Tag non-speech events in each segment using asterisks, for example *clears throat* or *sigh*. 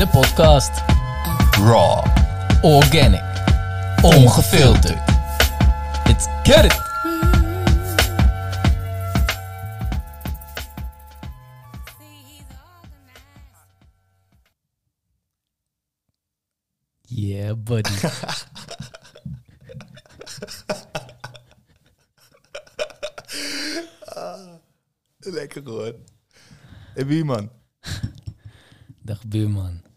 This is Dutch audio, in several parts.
De podcast. Raw. Organic. Ongefilterd. Let's get it. Yeah, buddy. *laughs* Lekker hoor. Hey, buurman. Dag buurman.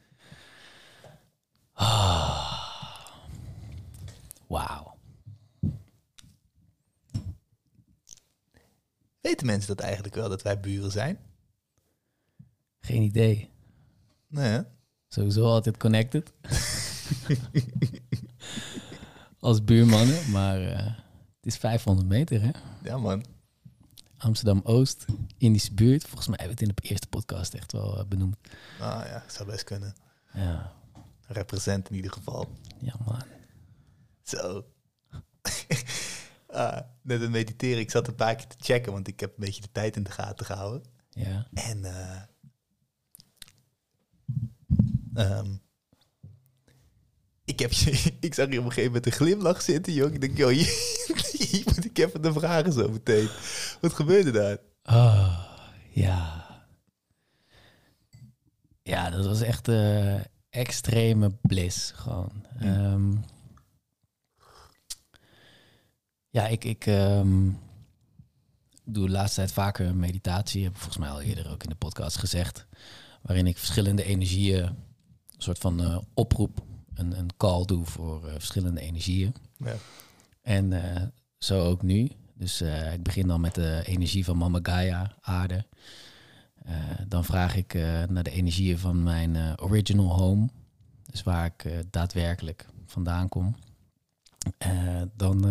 Weten mensen dat eigenlijk wel, dat wij buren zijn? Geen idee. Nee, hè? Sowieso altijd connected. Als buurmannen, maar eh, het is 500 meter hè. Ja, man. Amsterdam-Oost, Indische buurt. Volgens mij hebben we het in de eerste podcast echt wel eh, benoemd. Ah ja, zou best kunnen. Ja, Represent in ieder geval. ja man. Zo. *laughs* ah, net een mediteren. Ik zat een paar keer te checken, want ik heb een beetje de tijd in de gaten gehouden. Ja. En ehm, ik, heb *laughs* ik zag je op een gegeven moment een glimlach zitten, joh. Ik denk, joh, *laughs* hier, moet ik even de vragen zo meteen. Wat gebeurde daar? Oh, ja. Ja, dat was echt eh, extreme bliss gewoon. Ehm, ja, ik, ik ehm, doe de laatste tijd vaker meditatie. Heb ik volgens mij al eerder ook in de podcast gezegd. Waarin ik verschillende energieën, een soort van eh, oproep, een, een call doe voor eh, verschillende energieën. Ja. En eh, zo ook nu. Dus ik begin dan met de energie van Mama Gaia, aarde. Dan vraag ik naar de energieën van mijn original home. Dus waar ik daadwerkelijk vandaan kom. Dan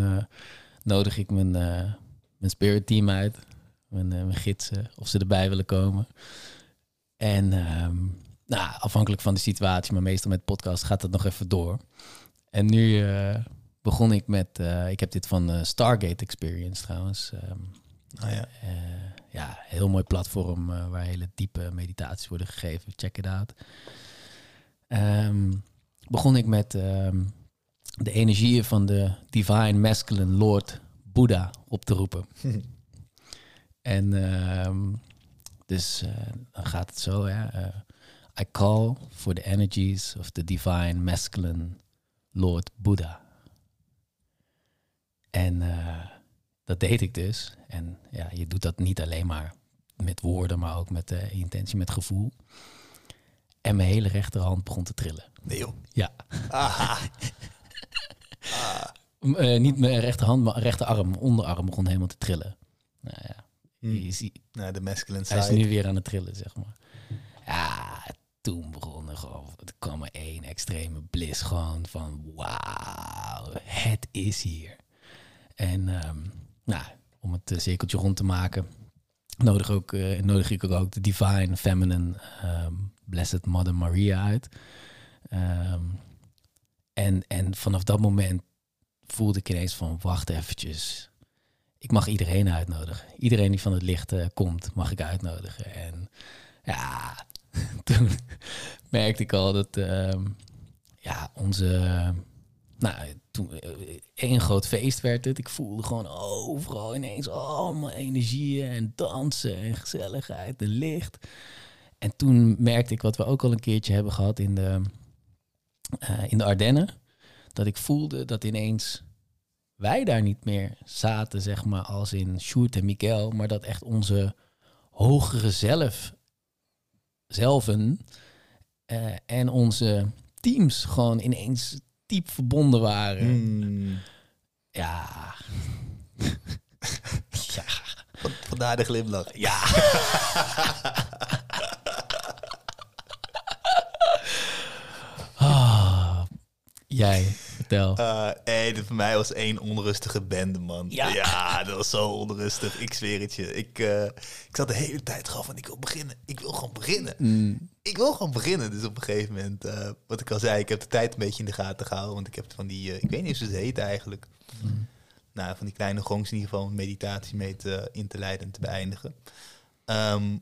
nodig ik mijn, eh, mijn spirit team uit. Mijn, eh, mijn gidsen, of ze erbij willen komen. En ehm, nou, afhankelijk van de situatie, maar meestal met podcast gaat het nog even door. En nu eh, begon ik met, ik heb dit van Stargate Experience trouwens. Ah ja. ja, heel mooi platform waar hele diepe meditaties worden gegeven. Check it out. Ehm, begon ik met de energieën van de Divine Masculine Lord Buddha op te roepen. *laughs* en ehm, dus eh, dan gaat het zo, hè. eh, I call for the energies of the Divine Masculine Lord Buddha. En eh, dat deed ik dus. En ja, je doet dat niet alleen maar met woorden, maar ook met intentie, met gevoel. En mijn hele rechterhand begon te trillen. Nee joh. Ja. Ah, *laughs* Eh, niet mijn rechterhand, maar rechterarm, mijn onderarm begon helemaal te trillen. Nou ja, je ziet, nou, de masculine hij is side. nu weer aan het trillen, zeg maar. Ja, toen begon er gewoon, er kwam er één extreme bliss gewoon van, wauw, het is hier. En ehm, nou, om het eh, cirkeltje rond te maken, nodig, ook, eh, nodig ik ook de Divine Feminine ehm, Blessed Mother Maria uit. Ehm, en, en vanaf dat moment voelde ik ineens van, wacht eventjes. Ik mag iedereen uitnodigen. Iedereen die van het licht eh, komt, mag ik uitnodigen. En ja, *laughs* toen merkte ik al dat ehm, ja, onze... nou, toen eh, één groot feest werd het. Ik voelde gewoon overal ineens allemaal energieën en dansen en gezelligheid en licht. En toen merkte ik wat we ook al een keertje hebben gehad in de, eh, in de Ardennen. Dat ik voelde dat ineens wij daar niet meer zaten, zeg maar, als in Sjoerd en Miguel. Maar dat echt onze hogere zelf, zelven eh, en onze teams gewoon ineens diep verbonden waren. Hmm. Ja. *laughs* ja. Van- Vandaar de glimlach. Ja. *laughs* Ah, jij, vertel. Eh hey, voor mij was één onrustige bende, man. Ja. dat was zo onrustig. Ik zweer het je. Ik, eh, ik zat de hele tijd gewoon van, ik wil beginnen. Ik wil gewoon beginnen. Mm, Ik wil gewoon beginnen. Dus op een gegeven moment, eh, wat ik al zei, ik heb de tijd een beetje in de gaten gehouden. Want ik heb van die, ik weet niet hoe ze het heet eigenlijk. Nou, van die kleine gongs in ieder geval een meditatie mee te, in te leiden en te beëindigen. Ehm,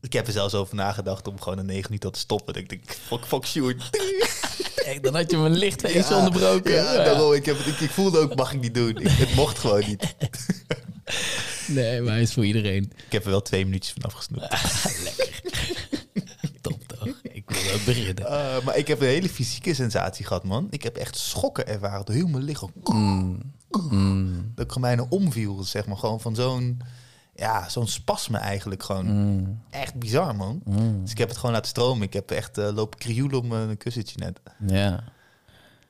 Ik heb er zelfs over nagedacht om gewoon een 9 minuten te stoppen. Ik denk, fuck, fuck Sjoerd. *laughs* Hey, dan had je mijn licht eens Ja, onderbroken. Ja, Ja. daarom. Ik, heb, ik, ik voelde ook, mag ik niet doen. Ik, het mocht gewoon niet. *laughs* Nee, maar hij is voor iedereen. Ik heb er wel twee minuutjes van afgesnoept. *laughs* Lekker. Top toch? Ik wil ook beginnen. Uh, maar ik heb een hele fysieke sensatie gehad, man. Ik heb echt schokken ervaren door heel mijn lichaam. Mm. Mm. Dat ik gewoon bijna omviel, zeg maar. Gewoon van zo'n, ja, zo'n spasme eigenlijk. Gewoon Mm. echt bizar, man. Mm. Dus ik heb het gewoon laten stromen. Ik heb echt eh, lopen krioelen om een kussentje net. Ja.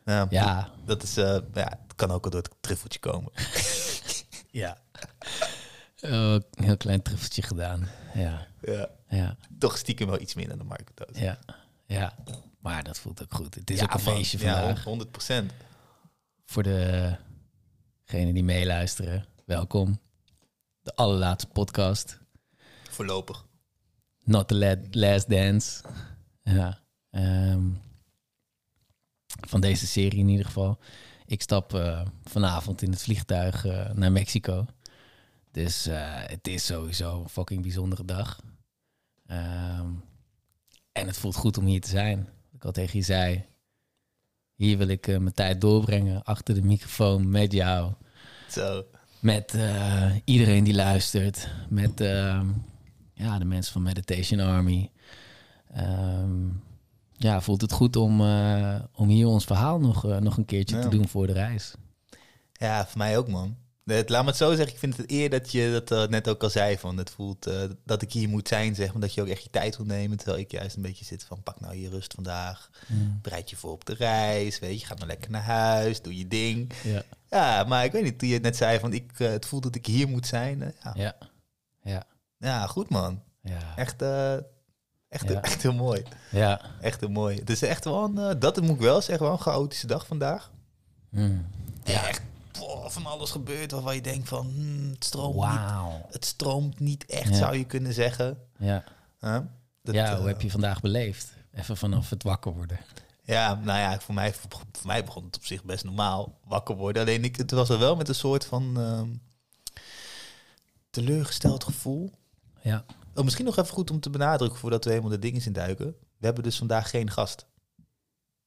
Ja, Ja. Dat is, eh, ja, het kan ook wel door het truffeltje komen. *laughs* Ja. Een heel klein truffeltje gedaan. Ja. ja. Ja. Toch stiekem wel iets minder dan Marco Toos. Ja. Ja. Maar dat voelt ook goed. Het is Ja, ook een man. feestje Ja, vandaag. 100 procent. Voor degenen die meeluisteren, welkom. De allerlaatste podcast. Voorlopig. Not the la- last dance. Ja. ehm, van deze serie in ieder geval. Ik stap eh, vanavond in het vliegtuig eh, naar Mexico. Dus eh, het is sowieso een fucking bijzondere dag. Ehm, en het voelt goed om hier te zijn. Ik al tegen je zei, hier wil ik mijn tijd doorbrengen. Achter de microfoon met jou. Zo. Met eh, iedereen die luistert. Met ehm, ja, de mensen van Meditation Army. Ehm, ja, voelt het goed om, eh, om hier ons verhaal nog, eh, nog een keertje Ja. te doen voor de reis. Ja, voor mij ook, man. Het, laat me het zo zeggen, ik vind het eer dat je dat eh, net ook al zei. Van het voelt eh, dat ik hier moet zijn, zeg maar. Dat je ook echt je tijd wil nemen. Terwijl ik juist een beetje zit van, pak nou je rust vandaag. Bereid je voor op de reis, weet je. Ga maar lekker naar huis, doe je ding. Ja. Ja, maar ik weet niet, toen je net zei van, ik, eh, het voelt dat ik hier moet zijn. ja. Ja. Ja. ja, goed man. Ja. Echt, echt, Ja. echt heel mooi. Ja. Echt heel mooi. Het is echt wel een, dat moet ik wel zeggen, wel een chaotische dag vandaag. Mm. Ja. Echt boah, van alles gebeurt waarvan je denkt van, hmm, het stroomt niet. Het stroomt niet echt, Ja. zou je kunnen zeggen. Ja. Huh? Dat, ja, eh, hoe heb je vandaag beleefd? Even vanaf het wakker worden. Ja, nou ja, voor mij, voor, mij begon het op zich best normaal wakker worden. Alleen ik, het was er wel met een soort van ehm, teleurgesteld gevoel. Ja. Oh, misschien nog even goed om te benadrukken voordat we helemaal de dingen in duiken. We hebben dus vandaag geen gast.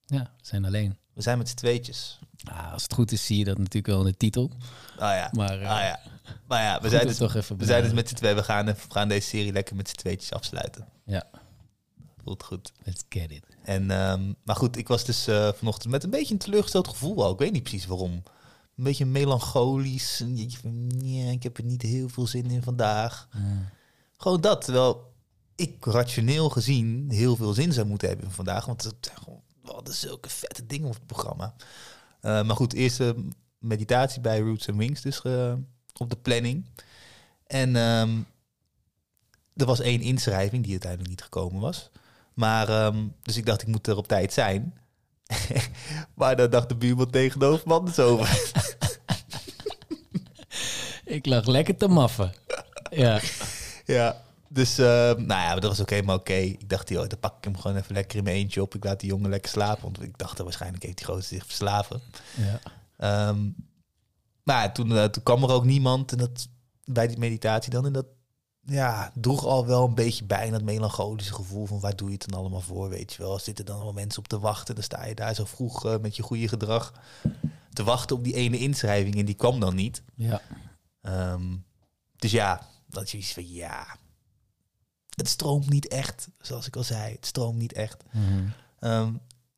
Ja, we zijn alleen. We zijn met z'n tweetjes. Ah, als het goed is, zie je dat natuurlijk wel in de titel. Ah ja, Maar, eh, ah, ja. Maar ja, we zijn, dus, toch even we zijn dus met z'n twee. We gaan, we gaan deze serie lekker met z'n tweetjes afsluiten. Ja, Voelt goed. let's get it. En, ehm, maar goed, ik was dus eh, vanochtend met een beetje een teleurgesteld gevoel al. Ik weet niet precies waarom. Een beetje melancholisch. Een beetje van, ja, ik heb er niet heel veel zin in vandaag. Mm. Gewoon dat. Terwijl ik rationeel gezien heel veel zin zou moeten hebben vandaag. Want het zijn gewoon we hadden zulke vette dingen op het programma. Eh, maar goed, eerst eh, meditatie bij Roots and Wings dus eh, op de planning. En ehm, er was één inschrijving die uiteindelijk niet gekomen was. Maar, ehm, dus ik dacht, ik moet er op tijd zijn. *laughs* maar dan dacht de buurman tegenover me anders over. *laughs* Ik lag lekker te maffen. Ja. ja, dus ehm, nou ja, dat was ook helemaal oké. Ik dacht, joh, dan pak ik hem gewoon even lekker in mijn eentje op. Ik laat die jongen lekker slapen. Want ik dacht, dat waarschijnlijk heeft die gozer zich verslaven. ja. Ehm, maar toen, eh, toen kwam er ook niemand en dat, bij die meditatie dan. En dat ja, droeg al wel een beetje bij dat melancholische gevoel van waar doe je het dan allemaal voor, weet je wel. Zitten dan allemaal mensen op te wachten, dan sta je daar zo vroeg eh, met je goede gedrag te wachten op die ene inschrijving en die kwam dan niet. Ja. Ehm, dus ja, dat is iets van ja, het stroomt niet echt, zoals ik al zei, het stroomt niet echt. Mhm. Ehm,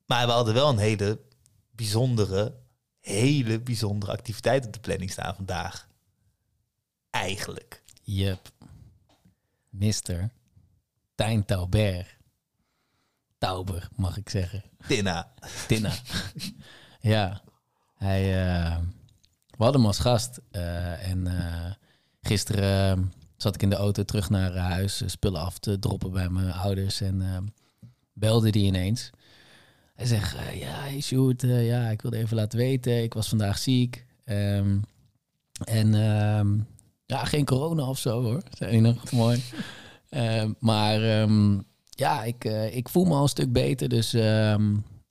maar we hadden wel een hele bijzondere, hele bijzondere activiteit op de planning staan vandaag. Eigenlijk. Yep. Mister Tijn Tauber. Tauber, mag ik zeggen. Tina. Tina. *laughs* ja. Hij, eh, we hadden hem als gast. eh, en eh, gisteren eh, zat ik in de auto terug naar eh, huis. eh, spullen af te droppen bij mijn ouders. En eh, belde die ineens. Hij zegt, ja, hey Sjoerd, eh, ja, ik wilde even laten weten. Ik was vandaag ziek. Ehm, en ehm, ja, geen corona of zo hoor. Zei hij nog, mooi. *laughs* Ehm, maar ja, ik, ik voel me al een stuk beter. Dus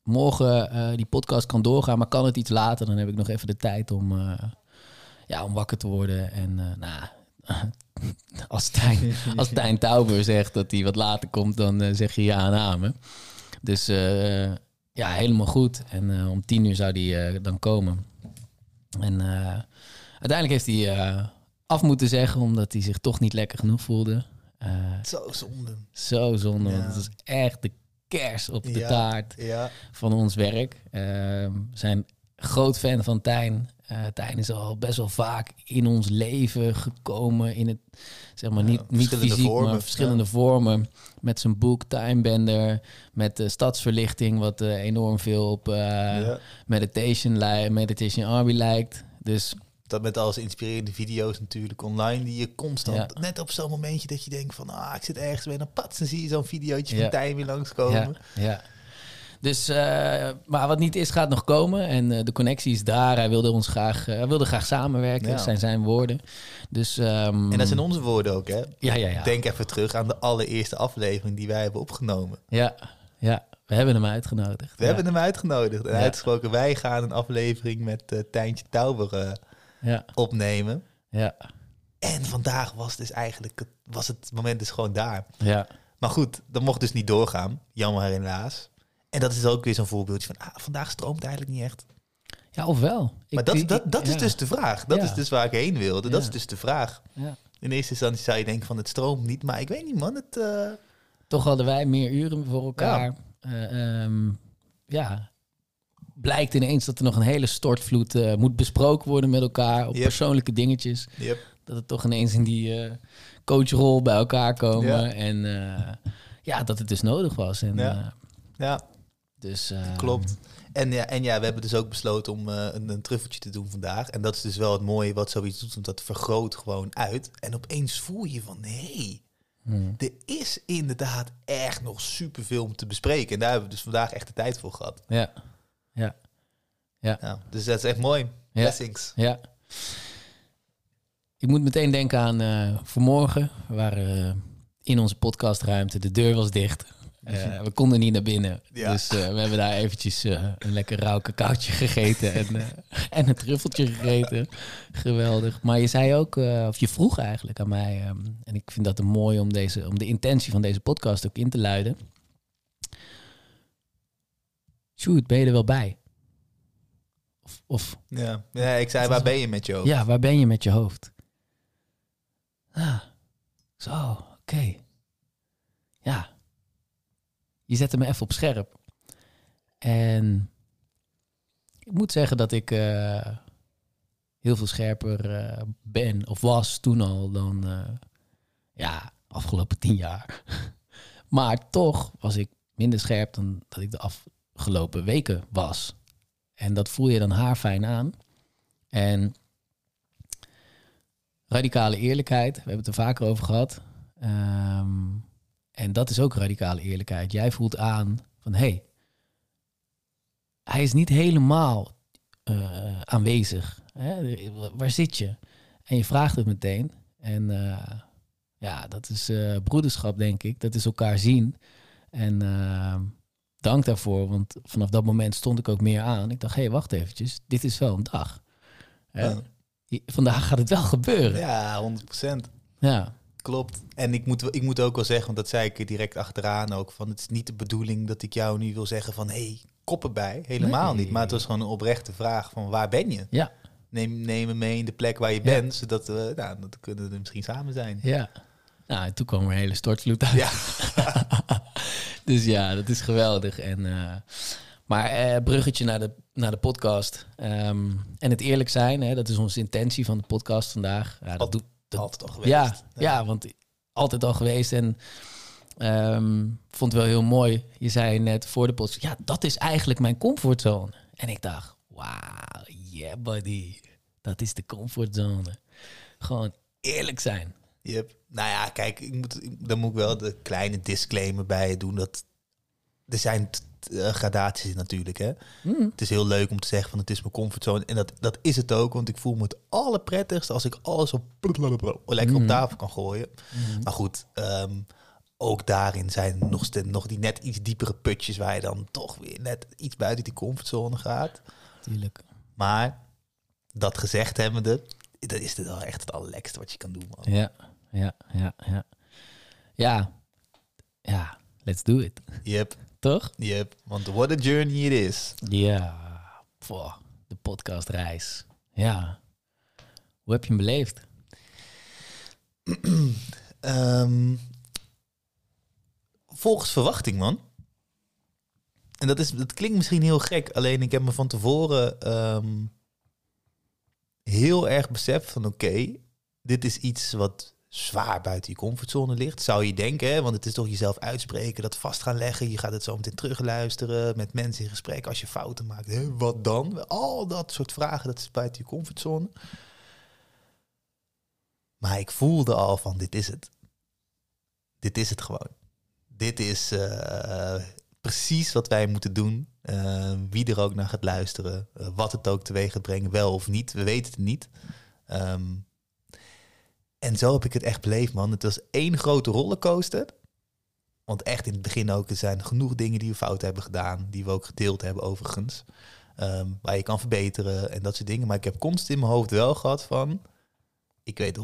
morgen die podcast kan doorgaan. Maar kan het iets later, dan heb ik nog even de tijd om, ja, om wakker te worden. En nou, *laughs* als Tijn, *laughs* als Tijn Tauber zegt dat hij wat later komt, dan eh, zeg je ja en amen. Dus eh, ja, helemaal goed. En eh, om tien uur zou hij eh, dan komen. En uiteindelijk heeft hij af moeten zeggen, omdat hij zich toch niet lekker genoeg voelde. Zo zonde. zo zonde, want het is echt de kers op de Ja. taart Ja. van ons werk. Eh, we zijn groot fan van Tijn. Tijn is al best wel vaak in ons leven gekomen. In het, zeg maar, Ja, niet, niet verschillende fysiek, vormen, maar verschillende vormen. Met zijn boek Timebender. Met de stadsverlichting, wat eh, enorm veel op eh, Ja. meditation, meditation Army lijkt. Dus Dat met al zijn inspirerende video's natuurlijk online, die je constant, Ja. net op zo'n momentje dat je denkt van, ah, ik zit ergens bij, dan pats, dan zie je zo'n videootje Ja. van Tijn weer langskomen. Ja, ja. Dus, eh, maar wat niet is, gaat nog komen. En eh, de connectie is daar. Hij wilde ons graag, eh, hij wilde graag samenwerken. Ja. Dat zijn zijn woorden. Dus, ehm, En dat zijn onze woorden ook, hè? Ja, ja, ja. Denk even terug aan de allereerste aflevering die wij hebben opgenomen. Ja, ja. We hebben hem uitgenodigd. We ja. hebben hem uitgenodigd en Ja. uitgesproken, wij gaan een aflevering met eh Tijntje Tauber Ja, opnemen. ja, En vandaag was dus eigenlijk, was het moment dus gewoon daar. ja. Maar goed, dat mocht dus niet doorgaan. Jammer helaas. En dat is ook weer zo'n voorbeeldje van, ah, vandaag stroomt eigenlijk niet echt. Ja, ofwel. Maar Ik- dat, ik- dat, dat is dus de vraag. Dat Ja. is dus waar ik heen wilde. Dat Ja. is dus de vraag. Ja. In eerste instantie zou je denken van het stroomt niet. Maar ik weet niet man, het... eh, Toch hadden wij meer uren voor elkaar. Ja. ehm, ja. Blijkt ineens dat er nog een hele stortvloed eh, moet besproken worden met elkaar. Op Yep. persoonlijke dingetjes. yep. Dat het toch ineens in die eh, coachrol bij elkaar komen. Ja. En eh, ja, dat het dus nodig was. En, Ja. eh, Ja, dus, eh, klopt. En ja, en ja, we hebben dus ook besloten om eh, een, een truffeltje te doen vandaag. En dat is dus wel het mooie wat zoiets doet, want dat vergroot gewoon uit. En opeens voel je van, hé, hey, hmm. er is inderdaad echt nog superveel om te bespreken. En daar hebben we dus vandaag echt de tijd voor gehad. Ja. Ja. Ja, dus dat is echt mooi. Ja. Blessings. Ja. Ik moet meteen denken aan eh vanmorgen. We waren eh, in onze podcastruimte. De deur was dicht. Eh, we konden niet naar binnen. Ja. Dus eh, we hebben daar eventjes eh, een lekker rauw cacaotje gegeten. En, *laughs* en een truffeltje gegeten. Geweldig. Maar je zei ook, of je vroeg eigenlijk aan mij. ehm, en ik vind dat mooi om, deze, om de intentie van deze podcast ook in te luiden. Shoot, ben je er wel bij? Of, of Ja. ja, ik zei, waar ben je met je hoofd? ja, waar ben je met je hoofd? Ah, zo, oké. Ja. Je zette me even op scherp. En ik moet zeggen dat ik eh, heel veel scherper eh, ben of was toen al dan eh, ja, afgelopen tien jaar. *laughs* maar toch was ik minder scherp dan dat ik de afgelopen weken was. En dat voel je dan haarfijn aan. En radicale eerlijkheid, we hebben het er vaker over gehad. Ehm, en dat is ook radicale eerlijkheid. Jij voelt aan van hé, hey, hij is niet helemaal eh, aanwezig. Hè? Waar zit je? En je vraagt het meteen. En eh, ja, dat is eh, broederschap, denk ik. Dat is elkaar zien. En dank daarvoor, want vanaf dat moment stond ik ook meer aan. Ik dacht, hé, hey, wacht eventjes, dit is wel een dag. Ja. Vandaag gaat het wel gebeuren. Ja, 100%. Ja, Klopt. En ik moet, ik moet ook wel zeggen, want dat zei ik er direct achteraan ook, van het is niet de bedoeling dat ik jou nu wil zeggen van, hé, hey, koppen bij. Helemaal Nee. niet. Maar het was gewoon een oprechte vraag van, waar ben je? ja, Neem, neem me mee in de plek waar je Ja. bent, zodat we, nou, dat kunnen we misschien samen zijn. ja. Nou, en toen kwam er een hele stortvloed uit. Ja. *laughs* dus ja, dat is geweldig. En, eh, maar eh, bruggetje naar de, naar de podcast. Ehm, en het eerlijk zijn, hè, dat is onze intentie van de podcast vandaag. Ja, dat doet, dat, Altijd al geweest. ja, ja. want altijd al geweest. En ehm, vond het wel heel mooi. Je zei net voor de podcast, ja, dat is eigenlijk mijn comfortzone. En ik dacht, wauw, yeah buddy. Dat is de comfortzone. Gewoon eerlijk zijn. Yep. Nou ja, kijk, ik moet, dan moet ik wel de kleine disclaimer bij doen. Dat er zijn eh, gradaties natuurlijk. Hè? Mm. Het is heel leuk om te zeggen van het is mijn comfortzone. En dat, dat is het ook, want ik voel me het allerprettigst als ik alles op lekker op Mhm. tafel kan gooien. Maar goed, ehm, ook daarin zijn nog, ste- nog die net iets diepere putjes waar je dan toch weer net iets buiten die comfortzone gaat. Tuurlijk. Maar dat gezegd hebbende, dat is dit wel echt het allerlekste wat je kan doen. Man. Ja, ja, ja, ja. Ja, ja, let's do it. Yep, Toch? yep. Want what a journey it is. Ja, Poh, de podcastreis. Ja. Hoe heb je hem beleefd? *clears throat* Ehm, volgens verwachting, man. En dat, is, dat klinkt misschien heel gek, alleen ik heb me van tevoren ehm, heel erg beseft van oké, dit is iets wat zwaar buiten je comfortzone ligt. Zou je denken, hè? want het is toch jezelf uitspreken, dat vast gaan leggen. Je gaat het zo meteen terugluisteren, met mensen in gesprek. Als je fouten maakt, wat dan? Al dat soort vragen, dat is buiten je comfortzone. Maar ik voelde al van, dit is het. Dit is het gewoon. Dit is eh, precies wat wij moeten doen. Uh, wie er ook naar gaat luisteren. Uh, wat het ook teweeg gaat brengen, wel of niet. We weten het niet. Um, en zo heb ik het echt beleefd, man. Het was één grote rollercoaster. Want echt in het begin ook, er zijn genoeg dingen die we fout hebben gedaan. Die we ook gedeeld hebben overigens. Um, waar je kan verbeteren en dat soort dingen. Maar ik heb constant in mijn hoofd wel gehad van... Ik weet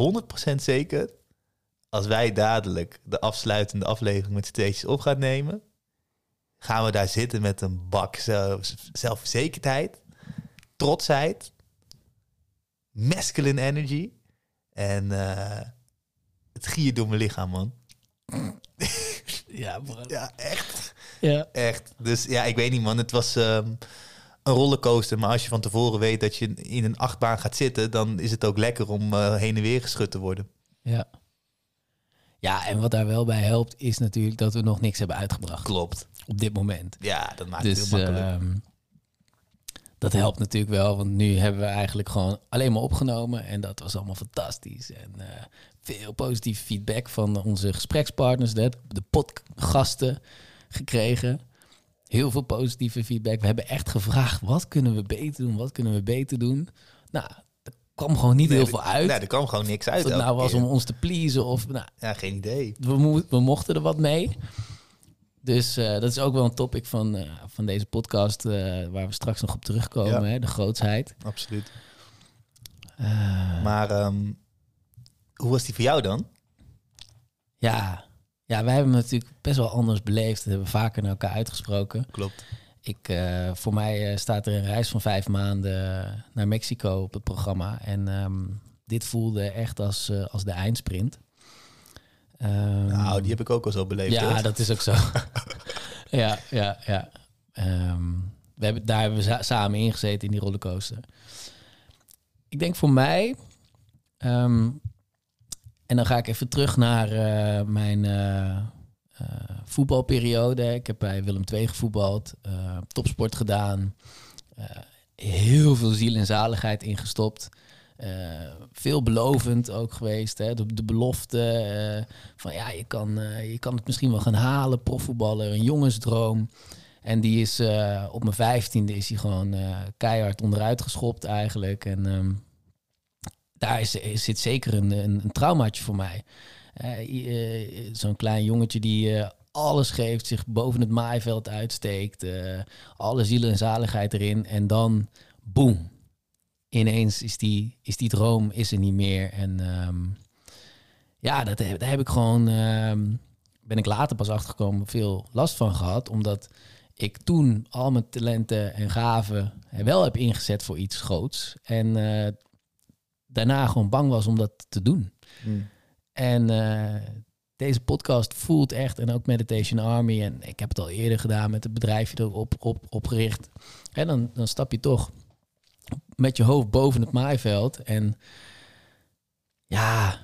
100% zeker... Als wij dadelijk de afsluitende aflevering met steeds op gaan nemen... Gaan we daar zitten met een bak zelfverzekerdheid, trotsheid, masculine energy... En uh, het gier door mijn lichaam, man. *laughs* Ja, bro. Ja, echt. Ja. Echt. Dus ja, ik weet niet, man. Het was um, een rollercoaster. Maar als je van tevoren weet dat je in een achtbaan gaat zitten... dan is het ook lekker om uh, heen en weer geschud te worden. Ja. Ja, en wat daar wel bij helpt... is natuurlijk dat we nog niks hebben uitgebracht. Klopt. Op dit moment. Ja, dat maakt dus, het heel makkelijk. Uh, dat helpt natuurlijk wel, want nu hebben we eigenlijk gewoon alleen maar opgenomen. En dat was allemaal fantastisch. En uh, veel positieve feedback van onze gesprekspartners, de, de podgasten gekregen. Heel veel positieve feedback. We hebben echt gevraagd, wat kunnen we beter doen? Wat kunnen we beter doen? Nou, er kwam gewoon niet nee, heel veel uit. Nee, er kwam gewoon niks uit. Of het nou was om ons te pleasen of... Nou, ja, geen idee. We, mo we mochten er wat mee. Dus uh, dat is ook wel een topic van, uh, van deze podcast, uh, waar we straks nog op terugkomen, ja. hè, de grootsheid. Absoluut. maar um, hoe was die voor jou dan? Ja, ja, wij hebben hem natuurlijk best wel anders beleefd. Dat hebben we vaker naar elkaar uitgesproken. Klopt. Ik, voor mij staat er een reis van vijf maanden naar Mexico op het programma. En um, dit voelde echt als, als de eindsprint. Um, nou, die heb ik ook al zo beleefd. Ja, hoor. dat is ook zo. *laughs* ja, ja, ja. Um, we hebben, daar hebben we samen ingezeten in die rollercoaster. Ik denk voor mij... Um, en dan ga ik even terug naar uh, mijn uh, uh, voetbalperiode. Ik heb bij Willem II gevoetbald, topsport gedaan. heel veel ziel en zaligheid ingestopt. Uh, veelbelovend ook geweest. Hè? De, belofte uh, van ja, je kan, uh, je kan het misschien wel gaan halen, profvoetballer, een jongensdroom. En die is op mijn vijftiende is hij gewoon keihard onderuit geschopt eigenlijk. En um, daar is, is, zit zeker een, een, een traumaatje voor mij. Zo'n klein jongetje die alles geeft, zich boven het maaiveld uitsteekt, alle ziel en zaligheid erin. En dan, boem, ineens is die, is die droom is er niet meer. En um, ja, dat, daar heb ik gewoon, um, ben ik later pas achtergekomen, veel last van gehad. Omdat ik toen al mijn talenten en gaven wel heb ingezet voor iets groots. En uh, daarna gewoon bang was om dat te doen. Mm. En uh, deze podcast voelt echt, en ook Meditation Army, en ik heb het al eerder gedaan met het bedrijfje erop op, opgericht. En dan, dan stap je toch met je hoofd boven het maaiveld. En ja,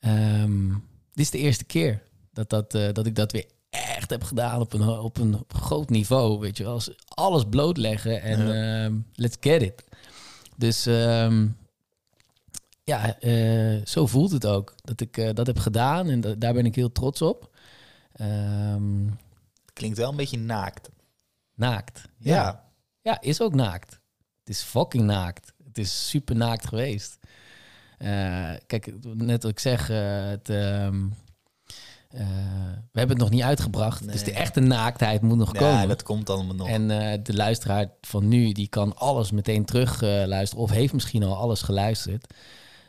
um, dit is de eerste keer dat, dat, uh, dat ik dat weer echt heb gedaan op een, op een groot niveau. Weet je wel, Als alles blootleggen en ja. um, let's get it. Dus um, ja, uh, zo voelt het ook. Dat ik uh, dat heb gedaan en da daar ben ik heel trots op. Klinkt wel een beetje naakt. Naakt. Ja. Ja, ja is ook naakt. Het is fucking naakt. Het is super naakt geweest. Uh, kijk, net wat ik zeg, uh, het, uh, we hebben het nog niet uitgebracht. Nee. Dus de echte naaktheid moet nog ja, komen. dat komt allemaal nog. En eh, de luisteraar van nu, die kan alles meteen terug luisteren. Of heeft misschien al alles geluisterd.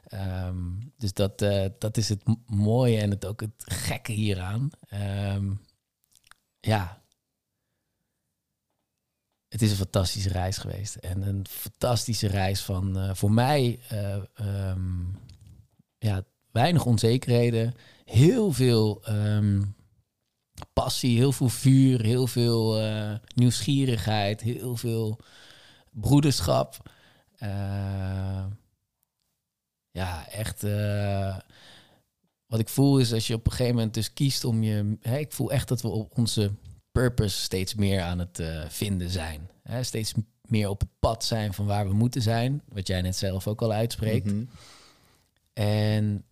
Ehm, dus dat, eh, dat is het mooie en het ook het gekke hieraan. Ehm, ja. Het is een fantastische reis geweest. En een fantastische reis van eh, voor mij eh, ehm, ja, weinig onzekerheden. Heel veel ehm, passie, heel veel vuur, heel veel eh, nieuwsgierigheid, heel veel broederschap. Ja, echt. wat ik voel is als je op een gegeven moment dus kiest om je. Ik voel echt dat we op onze purpose steeds meer aan het eh, vinden zijn. Hè, steeds meer op het pad zijn van waar we moeten zijn. Wat jij net zelf ook al uitspreekt. Mhm. En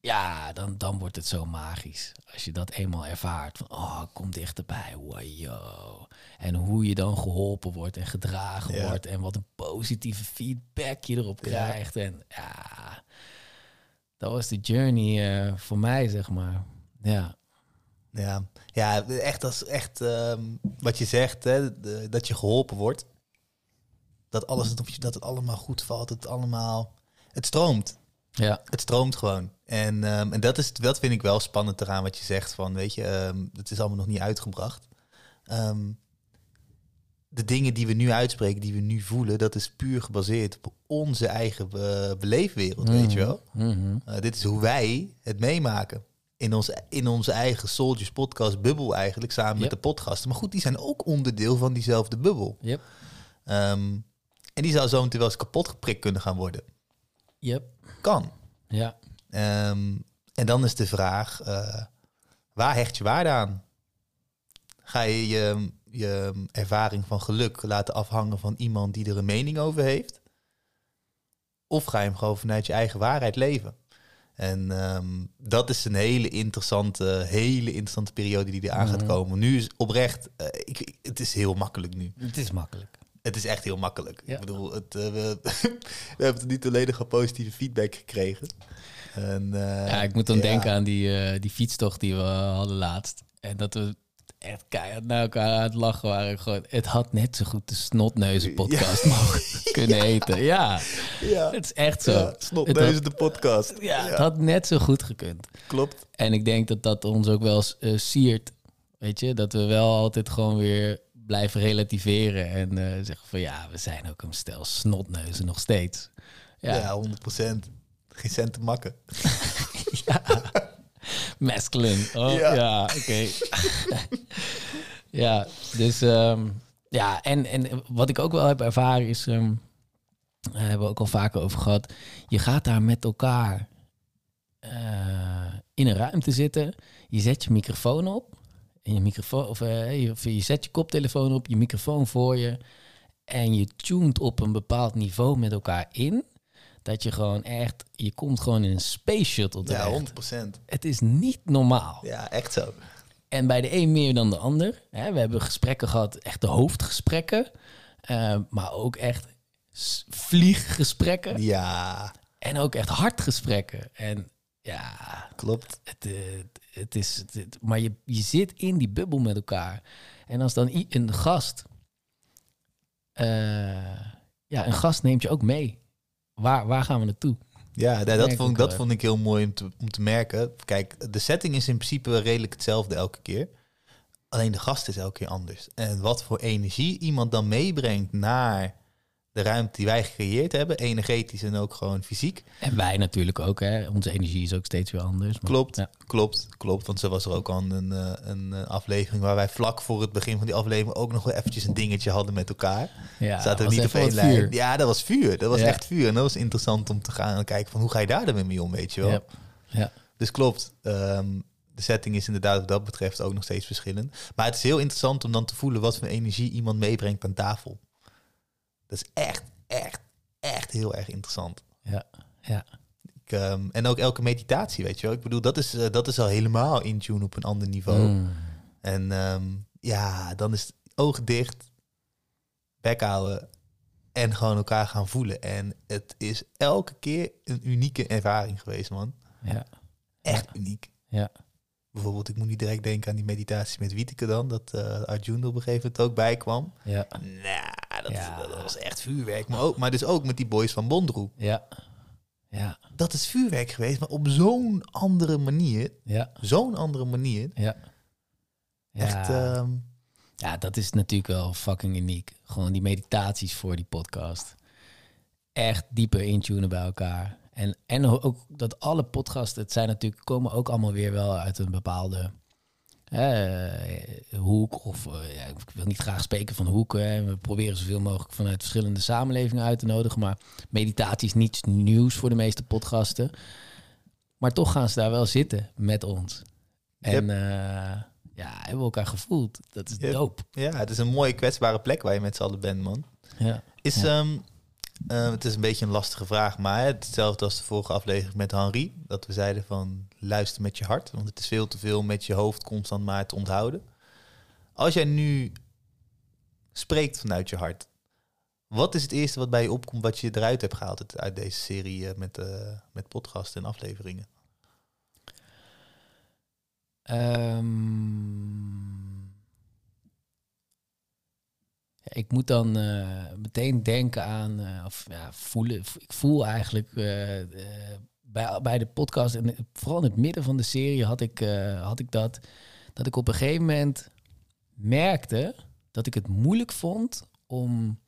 ja, dan, dan wordt het zo magisch. Als je dat eenmaal ervaart. Van, oh, kom dichterbij. Wow. En hoe je dan geholpen wordt en gedragen Ja. wordt. En wat een positieve feedback je erop Ja. krijgt. En ja, dat was de journey eh, voor mij, zeg maar. Ja, Ja, ja echt, als, echt ehm, wat je zegt, hè, de- dat je geholpen wordt. Dat, alles, dat het allemaal goed valt. Het allemaal... Het stroomt. ja, Het stroomt gewoon. En, ehm, en dat, is, dat vind ik wel spannend eraan wat je zegt. Van, weet je, ehm, het is allemaal nog niet uitgebracht. De dingen die we nu uitspreken, die we nu voelen, dat is puur gebaseerd op onze eigen eh, beleefwereld, weet je wel. Mhm. Uh, dit is hoe wij het meemaken. In, ons, in onze eigen Soldiers podcast bubbel eigenlijk, samen met de podcasten. Maar goed, die zijn ook onderdeel van diezelfde bubbel. Yep, Ehm, en die zou zo meteen wel eens kapot geprikt kunnen gaan worden. yep, Kan. ja. Ehm, en dan is de vraag, eh, waar hecht je waarde aan? Ga je, je je ervaring van geluk laten afhangen van iemand die er een mening over heeft? Of ga je hem gewoon vanuit je eigen waarheid leven? En ehm, dat is een hele interessante, hele interessante periode die eraan gaat Mhm. komen. Nu is oprecht, eh, ik, ik- het is heel makkelijk nu. Het is makkelijk. Het is echt heel makkelijk. Ja. Ik bedoel, het, eh, we, *laughs* we hebben niet alleen nog positieve feedback gekregen. En, eh, Ja, ik moet dan ja. denken aan die, die fietstocht die we hadden laatst. En dat we echt keihard naar elkaar aan het lachen waren. Gewoon, het had net zo goed de snotneuzen podcast mogen *laughs* kunnen heten. Ja, Ja, het is echt zo. ja Snotneuzen had- de podcast. ja, het had net zo goed gekund. klopt. En ik denk dat dat ons ook wel eh, siert. Weet je, dat we wel altijd gewoon weer blijven relativeren. En eh, zeggen van ja, we zijn ook een stel snotneuzen nog steeds. Ja, Ja, 100%. Geen cent te makken. *laughs* *laughs* Masculine. Oh, Ja. ja, oké. ja, dus ehm, ja, en, en wat ik ook wel heb ervaren is, ehm daar hebben we ook al vaker over gehad, je gaat daar met elkaar eh, in een ruimte zitten, je zet je microfoon op, en je microfoon, of, eh, je, of je zet je koptelefoon op, je microfoon voor je, en je tuned op een bepaald niveau met elkaar in. Dat je gewoon echt, je komt gewoon in een space shuttle terecht. Ja, 100%. Het is niet normaal. Ja, echt zo. En bij de een meer dan de ander. Hè, we hebben gesprekken gehad, echt de hoofdgesprekken. eh, maar ook echt vlieggesprekken. Ja, En ook echt hartgesprekken. En ja, klopt. het, eh, het is... Het, maar je, je zit in die bubbel met elkaar. En als dan een gast... eh, ja, een gast neemt je ook mee. Waar, waar gaan we naartoe? Ja, dat, merk vond, dat vond ik heel mooi om te, om te merken. Kijk, de setting is in principe redelijk hetzelfde elke keer. Alleen de gast is elke keer anders. En wat voor energie iemand dan meebrengt naar de ruimte die wij gecreëerd hebben, energetisch en ook gewoon fysiek. En wij natuurlijk ook. Hè. Onze energie is ook steeds weer anders. Maar, Klopt, Ja. klopt, klopt. Want zo was er ook al een, eh, een eh, aflevering waar wij vlak voor het begin van die aflevering ook nog wel eventjes een dingetje hadden met elkaar. Ja, Zaten we niet op één lijn. vuur. Ja, dat was vuur. Dat was Ja. echt vuur. En dat was interessant om te gaan kijken van hoe ga je daar dan mee om, weet je wel. Ja. Ja. Dus klopt. ehm, de setting is inderdaad wat dat betreft ook nog steeds verschillend. Maar het is heel interessant om dan te voelen wat voor energie iemand meebrengt aan tafel. Dat is echt, echt, echt heel erg interessant. Ja. Ja. Ik, ehm, en ook elke meditatie, weet je wel. Ik bedoel, dat is, eh, dat is al helemaal in tune op een ander niveau. Mm. En ehm, ja, dan is het ogen dicht, bek houden en gewoon elkaar gaan voelen. En het is elke keer een unieke ervaring geweest, man. Ja. Echt uniek. Ja. Bijvoorbeeld, ik moet niet direct denken aan die meditatie met Wieteke dan, dat eh Arjun op een gegeven moment ook bij kwam. Ja. Dat, Ja. dat was echt vuurwerk. Maar, ook, maar dus ook met die boys van Bondroe. Ja. Ja, Dat is vuurwerk geweest, maar op zo'n andere manier. ja, Zo'n andere manier. ja. Ja, Echt, ehm, ja, dat is natuurlijk wel fucking uniek. Gewoon die meditaties voor die podcast. Echt dieper intunen bij elkaar. En, en ook dat alle podcasts, het zijn natuurlijk, komen ook allemaal weer wel uit een bepaalde hoek. Of eh, ja, ik wil niet graag spreken van hoeken. Hè. We proberen zoveel mogelijk vanuit verschillende samenlevingen uit te nodigen. Maar meditatie is niets nieuws voor de meeste podcasten. Maar toch gaan ze daar wel zitten met ons. En Yep. eh, ja, hebben we elkaar gevoeld. Dat is Yep. dope. ja, het is een mooie kwetsbare plek waar je met z'n allen bent, man. Ja. Is, Ja. ehm, eh, het is een beetje een lastige vraag, maar hetzelfde als de vorige aflevering met Henri. Dat we zeiden van luister met je hart, want het is veel te veel met je hoofd constant maar te onthouden. Als jij nu spreekt vanuit je hart, wat is het eerste wat bij je opkomt wat je eruit hebt gehaald uit- deze serie eh, met, eh met podcasten en afleveringen? Ehm, ja, ik moet dan eh, meteen denken aan, eh, of ja, voelen. Ik voel eigenlijk eh, bij, bij de podcast, en vooral in het midden van de serie had ik, had ik dat, dat ik op een gegeven moment merkte dat ik het moeilijk vond om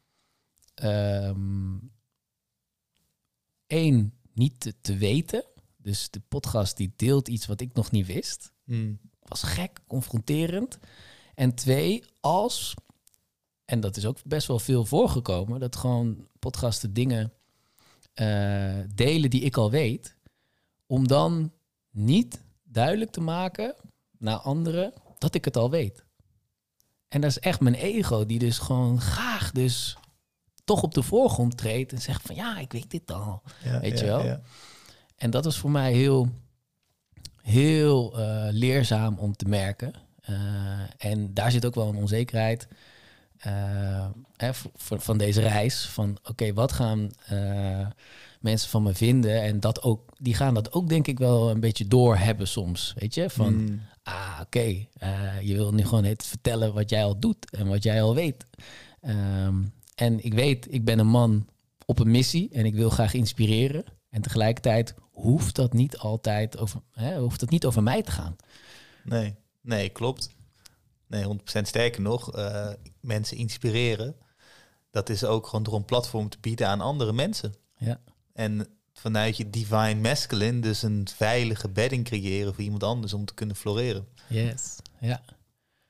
ehm één, niet te, te weten. Dus de podcast die deelt iets wat ik nog niet wist Hmm. was gek, confronterend. En twee, als, en dat is ook best wel veel voorgekomen, dat gewoon podcasten dingen eh, delen die ik al weet, om dan niet duidelijk te maken naar anderen dat ik het al weet. En dat is echt mijn ego, die dus gewoon graag dus toch op de voorgrond treedt en zegt van ja, ik weet dit al. Ja, Weet ja, je wel? ja. En dat was voor mij heel, heel eh, leerzaam om te merken. Eh, en daar zit ook wel een onzekerheid eh, van deze reis. Van oké, wat gaan eh, mensen van me vinden? En dat ook, die gaan dat ook denk ik wel een beetje doorhebben soms. Weet je, van Hmm. ah oké, eh, je wil nu gewoon het vertellen wat jij al doet en wat jij al weet. Ehm, en ik weet, ik ben een man op een missie en ik wil graag inspireren. En tegelijkertijd hoeft dat niet altijd over, hè, hoeft dat niet over mij te gaan. Nee, nee, klopt. Nee, 100% sterker nog, eh, mensen inspireren. Dat is ook gewoon door een platform te bieden aan andere mensen. Ja. En vanuit je divine masculine dus een veilige bedding creëren voor iemand anders om te kunnen floreren. Yes. Ja.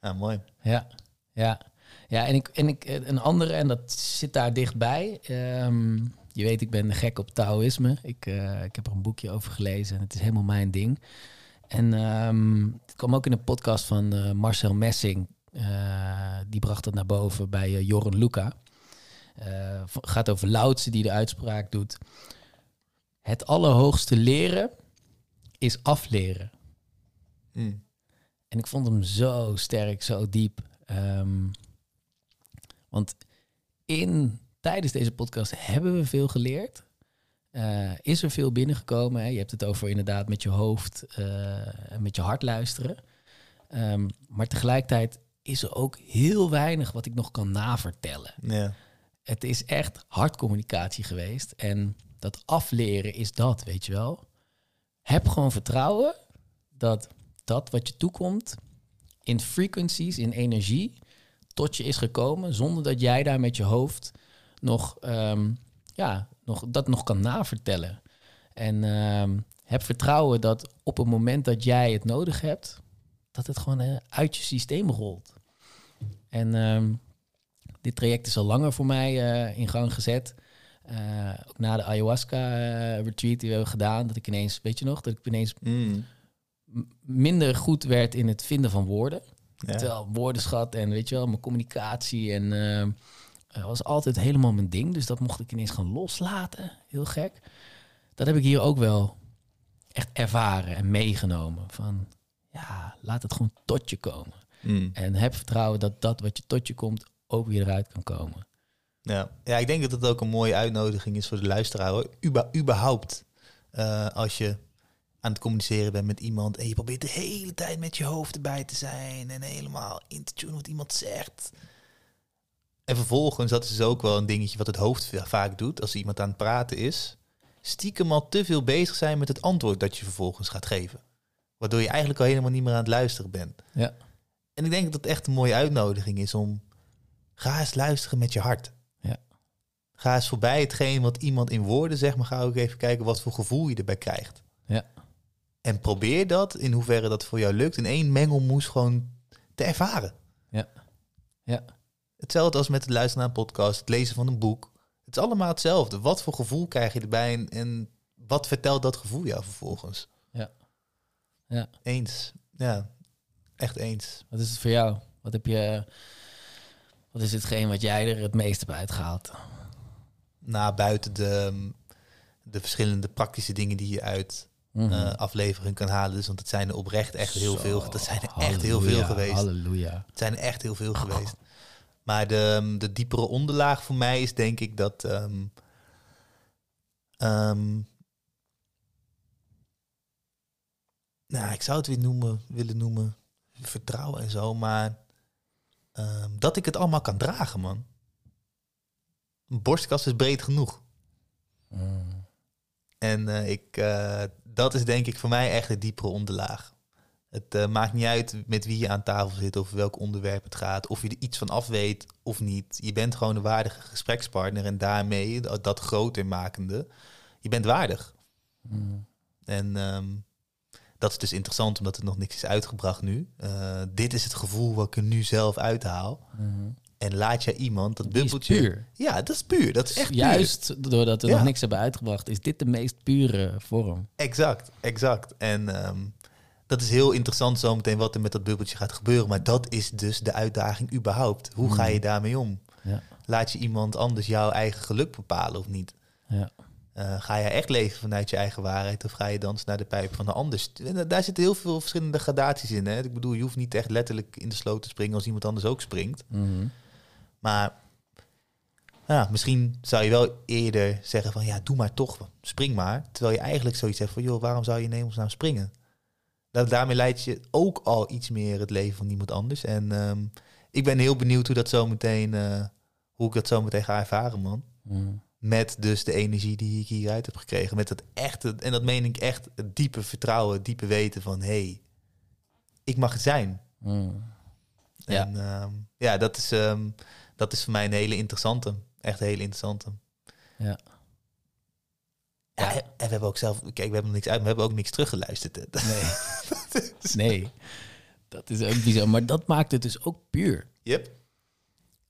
Ja, mooi. Ja, ja. Ja, en ik, en ik een andere, en dat zit daar dichtbij. Ehm, je weet, ik ben gek op Taoïsme. Ik, eh, ik heb er een boekje over gelezen en het is helemaal mijn ding. En ehm, het kwam ook in een podcast van eh, Marcel Messing. Eh, die bracht het naar boven bij eh, Joren Luca. Gaat over Lautse die de uitspraak doet. Het allerhoogste leren is afleren. Mm. En ik vond hem zo sterk, zo diep. Ehm, want in, tijdens deze podcast hebben we veel geleerd. Eh, is er veel binnengekomen. Hè? Je hebt het over inderdaad met je hoofd eh, en met je hart luisteren. Ehm, maar tegelijkertijd is er ook heel weinig wat ik nog kan navertellen. Ja. Het is echt hartcommunicatie geweest. En dat afleren is dat, weet je wel. Heb gewoon vertrouwen dat dat wat je toekomt in frequencies, in energie, tot je is gekomen, zonder dat jij daar met je hoofd nog, ehm, ja, nog dat nog kan navertellen. En ehm, heb vertrouwen dat op het moment dat jij het nodig hebt, dat het gewoon eh, uit je systeem rolt. En ehm, dit traject is al langer voor mij eh, in gang gezet. Eh, ook na de ayahuasca-retreat die we hebben gedaan, dat ik ineens, weet je nog, dat ik ineens Mm. minder goed werd in het vinden van woorden. Ja. Terwijl woordenschat en weet je wel, mijn communicatie en eh, was altijd helemaal mijn ding. Dus dat mocht ik ineens gaan loslaten. Heel gek. Dat heb ik hier ook wel echt ervaren en meegenomen. Van ja, laat het gewoon tot je komen. Mm. En heb vertrouwen dat dat wat je tot je komt ook weer eruit kan komen. Ja. ja, ik denk dat het ook een mooie uitnodiging is voor de luisteraar. hoor. Uba, überhaupt, eh, als je aan het communiceren bent met iemand en je probeert de hele tijd met je hoofd erbij te zijn en helemaal in te tunen wat iemand zegt. En vervolgens, dat is dus ook wel een dingetje wat het hoofd va- vaak doet als iemand aan het praten is, stiekem al te veel bezig zijn met het antwoord dat je vervolgens gaat geven. Waardoor je eigenlijk al helemaal niet meer aan het luisteren bent. Ja. En ik denk dat het echt een mooie uitnodiging is om... Ga eens luisteren met je hart. Ja. Ga eens voorbij hetgeen wat iemand in woorden zegt, maar ga ook even kijken wat voor gevoel je erbij krijgt. Ja. En probeer dat, in hoeverre dat voor jou lukt, in één mengelmoes gewoon te ervaren. Ja. Ja. Hetzelfde als met het luisteren naar een podcast, het lezen van een boek. Het is allemaal hetzelfde. Wat voor gevoel krijg je erbij en, en wat vertelt dat gevoel jou vervolgens? Ja. Ja. Eens. Ja, echt eens. Wat is het voor jou? Wat heb je... Wat is hetgeen wat jij er het meest hebt uitgehaald? Na buiten de, de verschillende praktische dingen die je uit Mhm. eh, aflevering kan halen. Dus, want het zijn er oprecht echt heel Zo, veel. Dat zijn er echt heel veel geweest. Halleluja. Het zijn er echt heel veel *clears throat* geweest. Maar de, de diepere onderlaag voor mij is denk ik dat. ehm, ehm, nou, ik zou het weer noemen, willen noemen. Vertrouwen en zo. Maar ehm, dat ik het allemaal kan dragen, man. Een borstkast is breed genoeg. Mm. En eh, ik, eh, dat is denk ik voor mij echt de diepere onderlaag. Het eh, maakt niet uit met wie je aan tafel zit of welk onderwerp het gaat, of je er iets van af weet of niet. Je bent gewoon een waardige gesprekspartner en daarmee dat, dat groter makende. Je bent waardig. Mm. En ehm, dat is dus interessant omdat er nog niks is uitgebracht nu. Eh, dit is het gevoel wat ik er nu zelf uithaal. Mhm. En laat je iemand dat Die is bubbeltje. puur. Ja, dat is puur. Dat is echt puur. Juist doordat we Ja. nog niks hebben uitgebracht, is dit de meest pure vorm. Exact, exact. En ehm, dat is heel interessant zometeen wat er met dat bubbeltje gaat gebeuren. Maar dat is dus de uitdaging überhaupt. Hoe ga je daarmee om? Ja. Laat je iemand anders jouw eigen geluk bepalen of niet? Ja. Eh, ga je echt leven vanuit je eigen waarheid of ga je dansen naar de pijp van de ander? Daar zitten heel veel verschillende gradaties in. Hè? Ik bedoel, je hoeft niet echt letterlijk in de sloot te springen als iemand anders ook springt. Mhm. Maar ja, misschien zou je wel eerder zeggen van ja, doe maar toch, spring maar. Terwijl je eigenlijk zoiets hebt van joh, waarom zou je in hemelsnaam springen? Da daarmee leid je ook al iets meer het leven van iemand anders. En ehm, ik ben heel benieuwd hoe dat zo meteen, eh, hoe ik dat zo meteen ga ervaren, man. Mhm. Met dus de energie die ik hieruit heb gekregen. Met dat echte, en dat meen ik echt, het diepe vertrouwen, het diepe weten van hé, hey, ik mag het zijn. Mhm. Ja. En ehm, ja, dat is, ehm, dat is voor mij een hele interessante. Echt een hele interessante. Ja. Ja, en we hebben ook zelf, kijk, we hebben niks uit, maar we hebben ook niks teruggeluisterd. Nee. *laughs* *laughs* nee. Dat is ook bizar. Maar dat maakt het dus ook puur. Yep.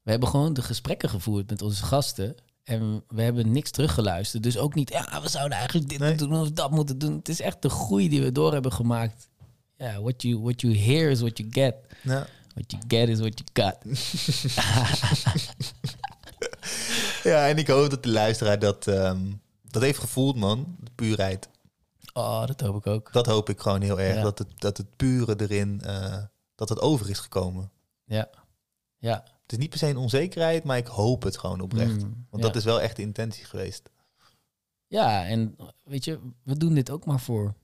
We hebben gewoon de gesprekken gevoerd met onze gasten. En we hebben niks teruggeluisterd. Dus ook niet, ja, we zouden eigenlijk dit Nee. moeten doen of dat moeten doen. Het is echt de groei die we door hebben gemaakt. Ja, what you, what you hear is what you get. Ja. What you get is what you got. *laughs* ja, en ik hoop dat de luisteraar dat, ehm, dat heeft gevoeld, man. De puurheid. Oh, dat hoop ik ook. Dat hoop ik gewoon heel erg. Ja. Dat, het, dat het pure erin, eh, dat het over is gekomen. Ja. Ja. Het is niet per se een onzekerheid, maar ik hoop het gewoon oprecht. Mm, Want ja. dat is wel echt de intentie geweest. Ja, en weet je, we doen dit ook maar voor,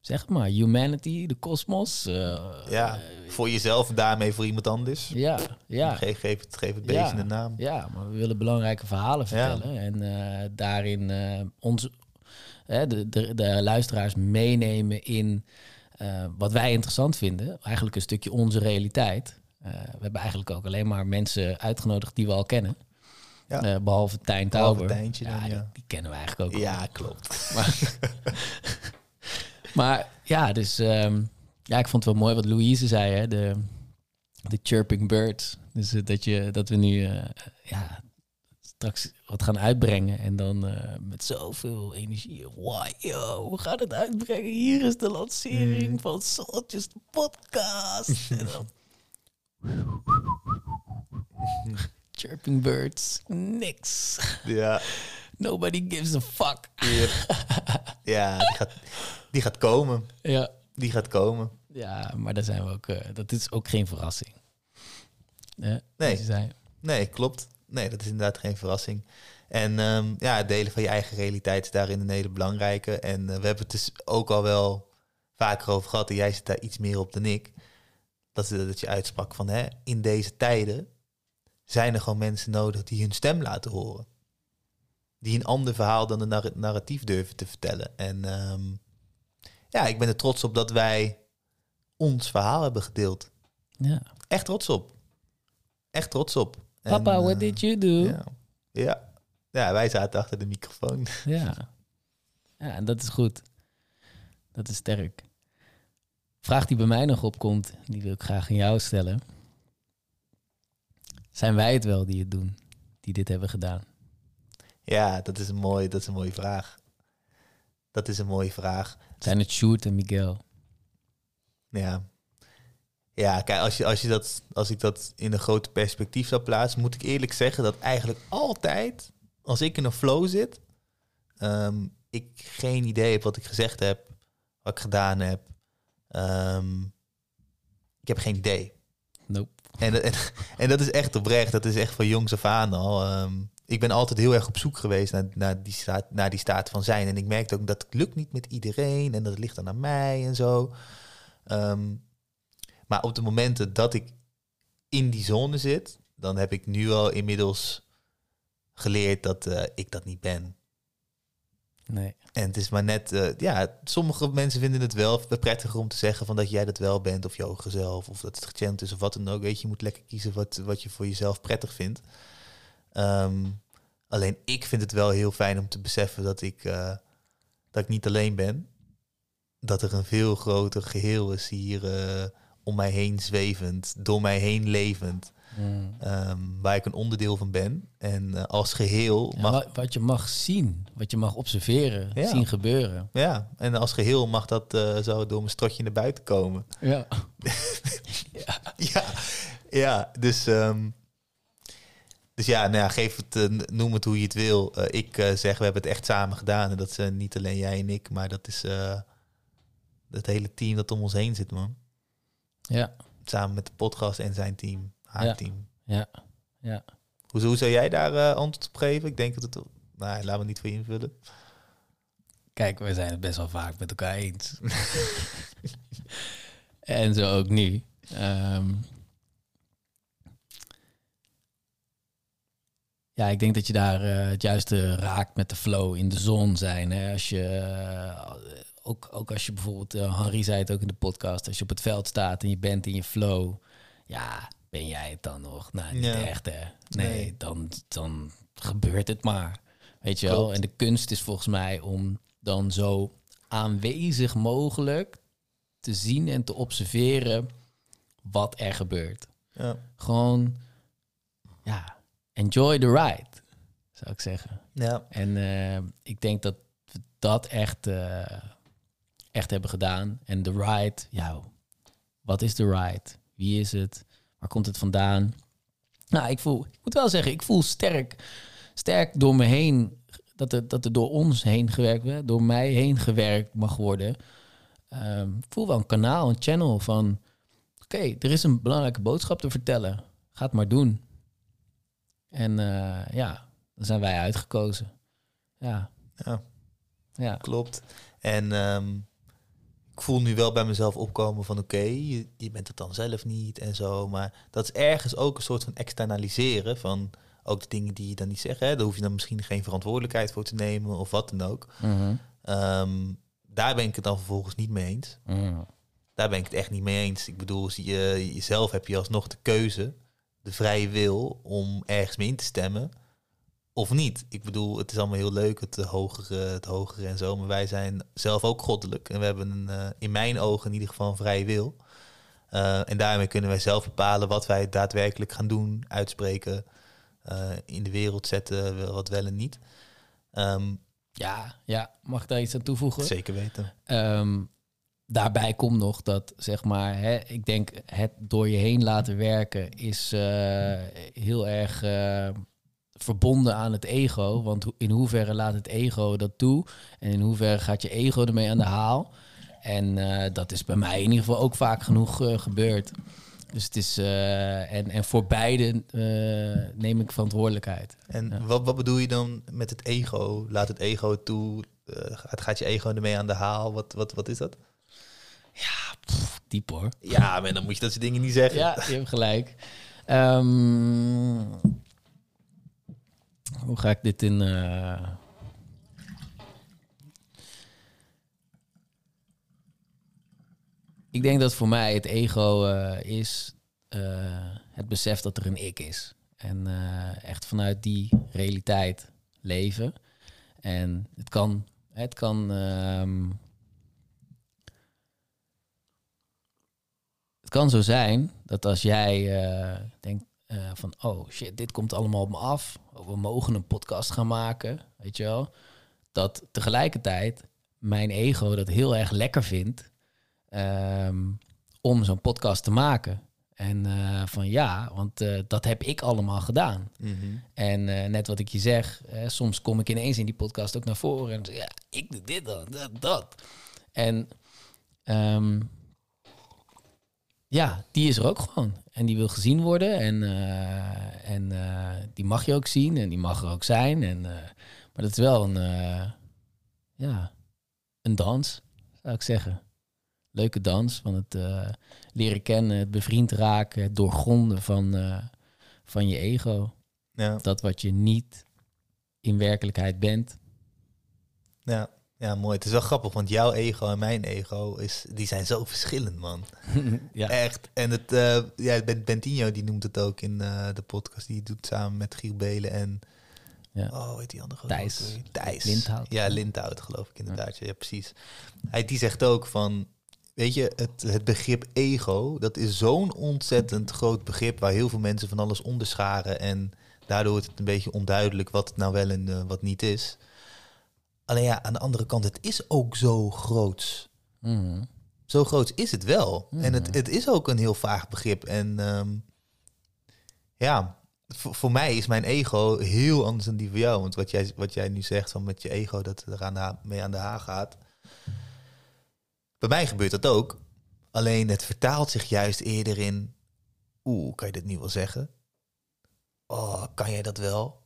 zeg maar, humanity, de kosmos. eh, Ja, voor jezelf, daarmee voor iemand anders. ja, ja. Geef, geef het, geef het beestje Ja. een naam. Ja, maar we willen belangrijke verhalen Ja. vertellen. En eh, daarin eh onze, de, de, de luisteraars meenemen in eh, wat wij interessant vinden. Eigenlijk een stukje onze realiteit. Eh, we hebben eigenlijk ook alleen maar mensen uitgenodigd die we al kennen. Ja. Eh, behalve Tijn Behalve Tauber. Tijntje dan, ja, die, kennen we eigenlijk ook al. Ja, klopt. Maar, *laughs* *laughs* maar ja, dus ehm, ja, ik vond het wel mooi wat Louise zei, hè, de, de chirping birds. Dus eh, dat, je, dat we nu eh, ja, straks wat gaan uitbrengen en dan eh, met zoveel energie. Wow, yo, we gaan het uitbrengen. Hier is de lancering Mm. van Soltjes de podcast. *laughs* en dan... *laughs* Chirping birds, niks. Ja, Nobody gives a fuck. Yep. *laughs* ja die, gaat, die gaat komen. Ja. Die gaat komen. Ja, maar daar zijn we ook. eh, dat is ook geen verrassing. Nee. zei. Nee, klopt. Nee, dat is inderdaad geen verrassing. En ehm, ja, het delen van je eigen realiteit is daarin een hele belangrijke. En eh, we hebben het dus ook al wel vaker over gehad. En jij zit daar iets meer op dan ik. Dat, is dat je uitsprak van, hè, in deze tijden zijn er gewoon mensen nodig die hun stem laten horen. Die een ander verhaal dan narra- narratief durven te vertellen. En ehm, ja, ik ben er trots op dat wij ons verhaal hebben gedeeld. Ja. Echt trots op. Echt trots op. Papa, eh, what did you do? Ja. ja. Ja, wij zaten achter de microfoon. *laughs* Ja. Ja, en dat is goed. Dat is sterk. Vraag die bij mij nog opkomt, die wil ik graag aan jou stellen. Zijn wij het wel die het doen, die dit hebben gedaan? Ja, dat is een, mooi, dat is een mooie vraag. Dat is een mooie vraag. Zijn het Sjoerd en Miguel? Ja. Ja, kijk, als, je, als, je dat, als ik dat in een groot perspectief zou plaatsen, moet ik eerlijk zeggen dat eigenlijk altijd, als ik in een flow zit, ehm, ik geen idee heb wat ik gezegd heb, wat ik gedaan heb. Ehm, ik heb geen idee. Nope. En, en, en dat is echt oprecht, dat is echt van jongs af aan al. Ehm, ik ben altijd heel erg op zoek geweest naar, naar, die staat, naar die staat van zijn. En ik merkte ook dat het lukt niet met iedereen en dat ligt dan aan mij en zo. Ehm, maar op de momenten dat ik in die zone zit, dan heb ik nu al inmiddels geleerd dat eh, ik dat niet ben. Nee. En het is maar net, eh, ja, sommige mensen vinden het wel prettiger om te zeggen van dat jij dat wel bent, of je hoger zelf, of dat het gechant is, of wat dan ook. Weet je, je moet lekker kiezen wat, wat je voor jezelf prettig vindt. Ehm, alleen ik vind het wel heel fijn om te beseffen dat ik, eh, dat ik niet alleen ben. Dat er een veel groter geheel is hier eh, om mij heen zwevend, door mij heen levend, Mm. ehm, waar ik een onderdeel van ben. En eh, als geheel Ja, mag wat, wat je mag zien, wat je mag observeren, Ja. zien gebeuren. Ja, en als geheel mag dat eh, zo door mijn strotje naar buiten komen. Ja. *laughs* Ja, ja dus, ehm, dus ja, nou ja, geef het, eh, noem het hoe je het wil. Eh, ik eh, zeg, we hebben het echt samen gedaan. En dat eh, niet alleen jij en ik, maar dat is eh, het hele team dat om ons heen zit, man. Ja. Samen met de podcast en zijn team, haar Ja. team. Ja. Ja. Hoe, hoe zou jij daar antwoord op geven? Ik denk dat het... Nou, laat me niet voor je invullen. Kijk, we zijn het best wel vaak met elkaar eens. *laughs* en zo ook nu. Ehm, ja, ik denk dat je daar eh, het juiste raakt met de flow in de zon zijn. Hè? Als je, eh, ook, ook als je bijvoorbeeld, uh, Henri zei het ook in de podcast, als je op het veld staat en je bent in je flow, ja, ben jij het dan nog? Nou, niet Ja. echt hè. Nee, Nee. Dan, dan gebeurt het maar. Weet je wel? En de kunst is volgens mij om dan zo aanwezig mogelijk te zien en te observeren wat er gebeurt. Ja. Gewoon, ja, enjoy the ride, zou ik zeggen. Ja. En eh, ik denk dat we dat echt, eh, echt hebben gedaan. En de ride, ja, wat is de ride? Wie is het? Waar komt het vandaan? Nou, ik voel, ik moet wel zeggen, ik voel sterk, sterk door me heen, dat er, dat er door ons heen gewerkt werd, door mij heen gewerkt mag worden. Ehm, ik voel wel een kanaal, een channel van, oké, er is een belangrijke boodschap te vertellen. Ga het maar doen. En eh, ja, dan zijn wij uitgekozen. Ja, ja. ja. Klopt. En ehm, ik voel nu wel bij mezelf opkomen van oké, je, je bent het dan zelf niet en zo. Maar dat is ergens ook een soort van externaliseren van ook de dingen die je dan niet zegt. Hè. Daar hoef je dan misschien geen verantwoordelijkheid voor te nemen of wat dan ook. Mhm. Ehm, daar ben ik het dan vervolgens niet mee eens. Mhm. Daar ben ik het echt niet mee eens. Ik bedoel, je, jezelf heb je alsnog de keuze, de vrije wil om ergens mee in te stemmen of niet. Ik bedoel, het is allemaal heel leuk, het hogere, het hogere en zo, maar wij zijn zelf ook goddelijk en we hebben een, eh, in mijn ogen in ieder geval een vrije wil. Eh, en daarmee kunnen wij zelf bepalen wat wij daadwerkelijk gaan doen, uitspreken, eh, in de wereld zetten, wat wel en niet. Ehm, Ja, ja, mag ik daar iets aan toevoegen? zeker weten. Ehm, daarbij komt nog dat, zeg maar, hè, ik denk het door je heen laten werken is eh, heel erg eh, verbonden aan het ego. Want in hoeverre laat het ego dat toe? En in hoeverre gaat je ego ermee aan de haal? En eh, dat is bij mij in ieder geval ook vaak genoeg gebeurd. Dus het is, en, en voor beide neem ik verantwoordelijkheid. En Ja. wat, wat bedoel je dan met het ego? Laat het ego toe? Gaat, gaat je ego ermee aan de haal? Wat, wat, wat is dat? Diep hoor. Ja, maar dan moet je dat soort dingen niet zeggen. Ja, je hebt gelijk. Ehm, Hoe ga ik dit in... eh, Ik denk dat voor mij het ego eh, is eh, het besef dat er een ik is. En echt vanuit die realiteit leven. En het kan, het kan, ehm, het kan zo zijn dat als jij eh, denkt eh, van, oh shit, dit komt allemaal op me af. Oh, we mogen een podcast gaan maken, weet je wel. Dat tegelijkertijd mijn ego dat heel erg lekker vindt ehm, om zo'n podcast te maken. En eh, van ja, want dat heb ik allemaal gedaan. En eh, net wat ik je zeg, soms kom ik ineens in die podcast ook naar voren en zeg ja, ik doe dit dan, dat, dat. En ehm, ja, die is er ook gewoon. En die wil gezien worden en, eh, en eh, die mag je ook zien en die mag er ook zijn. En, eh, maar dat is wel een, ja, een dans, zou ik zeggen. Leuke dans van het leren kennen, het bevriend raken, het doorgronden van, van je ego Ja, dat wat je niet in werkelijkheid bent. ja, ja, mooi. Het is wel grappig, want jouw ego en mijn ego, is, die zijn zo verschillend, man. *laughs* ja. Echt. En het, eh ja, Ben- Bentinho die noemt het ook in eh, de podcast die doet samen met Giel Belen en... Ja. Oh, weet die andere? Thijs. Thijs. Lindhout. Ja, Lindhout geloof ik inderdaad. Ja, ja precies. Hij die zegt ook van, weet je, het, het begrip ego, dat is zo'n ontzettend groot begrip waar heel veel mensen van alles onderscharen en daardoor wordt het een beetje onduidelijk wat het nou wel en eh, wat niet is. Alleen ja, aan de andere kant, het is ook zo groots. Mhm. Zo groot is het wel. En Mhm. het, het is ook een heel vaag begrip. En ehm, ja, voor, voor mij is mijn ego heel anders dan die van jou. Want wat jij, wat jij nu zegt van met je ego dat er aan de, ha- mee aan de haag gaat. Bij mij gebeurt dat ook. Alleen het vertaalt zich juist eerder in... Oeh, kan je dit nu wel zeggen? Oh, kan jij dat wel?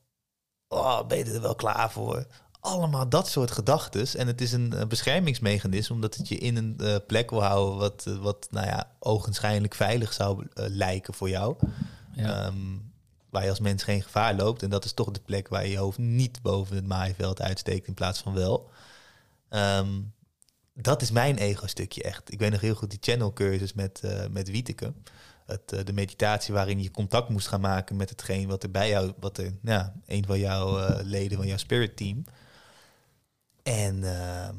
Oh, ben je er wel klaar voor? Allemaal dat soort gedachtes. En het is een eh, beschermingsmechanisme, omdat het je in een eh, plek wil houden wat, eh, wat nou ja, ogenschijnlijk veilig zou lijken voor jou. Ja. Ehm, waar je als mens geen gevaar loopt. En dat is toch de plek waar je je hoofd niet boven het maaiveld uitsteekt in plaats van wel. Ehm, dat is mijn ego-stukje echt. Ik weet nog heel goed die channel-cursus met, met Wieteke. Het, de meditatie waarin je contact moest gaan maken met hetgeen wat er bij jou, wat er, ja, een van jouw leden van jouw spirit team. En ehm,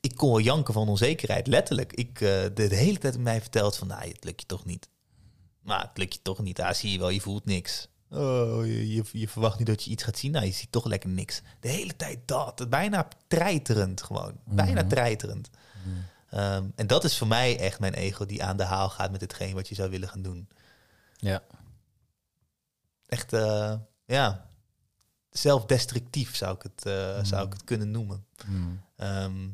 ik kon wel janken van onzekerheid, letterlijk. Ik eh, de, de hele tijd mij verteld van, nou, het lukt je toch niet. Maar het lukt je toch niet. Ah, zie je wel, je voelt niks. Oh, je, je, je verwacht niet dat je iets gaat zien. Nou, je ziet toch lekker niks. De hele tijd dat. Bijna treiterend gewoon. Bijna Mhm. treiterend. Ehm, en dat is voor mij echt mijn ego die aan de haal gaat met hetgeen wat je zou willen gaan doen. ja. Echt, eh, ja, zelfdestructief zou ik het, eh, zou ik het kunnen noemen. Mhm. Ehm,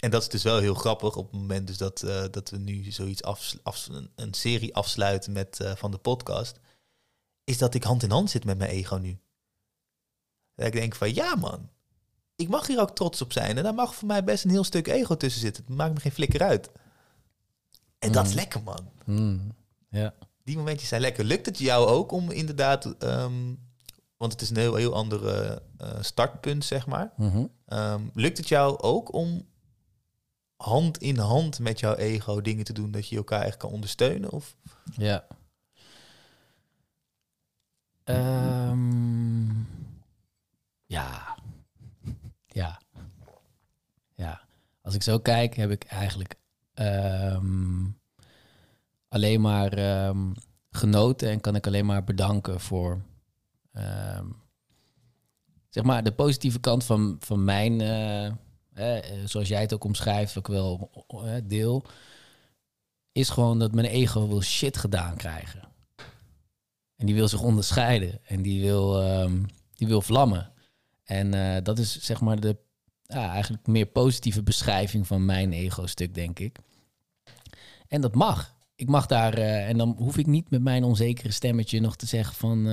en dat is dus wel heel grappig op het moment dus dat, eh, dat we nu zoiets af, af, een, serie afsluiten met, eh, van de podcast. Is dat ik hand in hand zit met mijn ego nu. Dat ik denk van ja man, ik mag hier ook trots op zijn. En daar mag voor mij best een heel stuk ego tussen zitten. Het maakt me geen flikker uit. En dat is Mhm. lekker man. Ja. Die momentjes zijn lekker. Lukt het jou ook om inderdaad, ehm, want het is een heel, heel andere eh, startpunt zeg maar. Mhm. Ehm, lukt het jou ook om hand in hand met jouw ego dingen te doen dat je elkaar echt kan ondersteunen? Of? Ja. Ehm, ja. Ja. Ja. Als ik zo kijk, heb ik eigenlijk ehm, alleen maar genoten en kan ik alleen maar bedanken voor ehm, zeg maar de positieve kant van, van mijn, eh, zoals jij het ook omschrijft, ook wel eh, deel, is gewoon dat mijn ego wil shit gedaan krijgen. En die wil zich onderscheiden en die wil, ehm, die wil vlammen. En eh, dat is zeg maar de ja, eigenlijk meer positieve beschrijving van mijn ego-stuk, denk ik. En dat mag. Ik mag daar, en dan hoef ik niet met mijn onzekere stemmetje nog te zeggen van,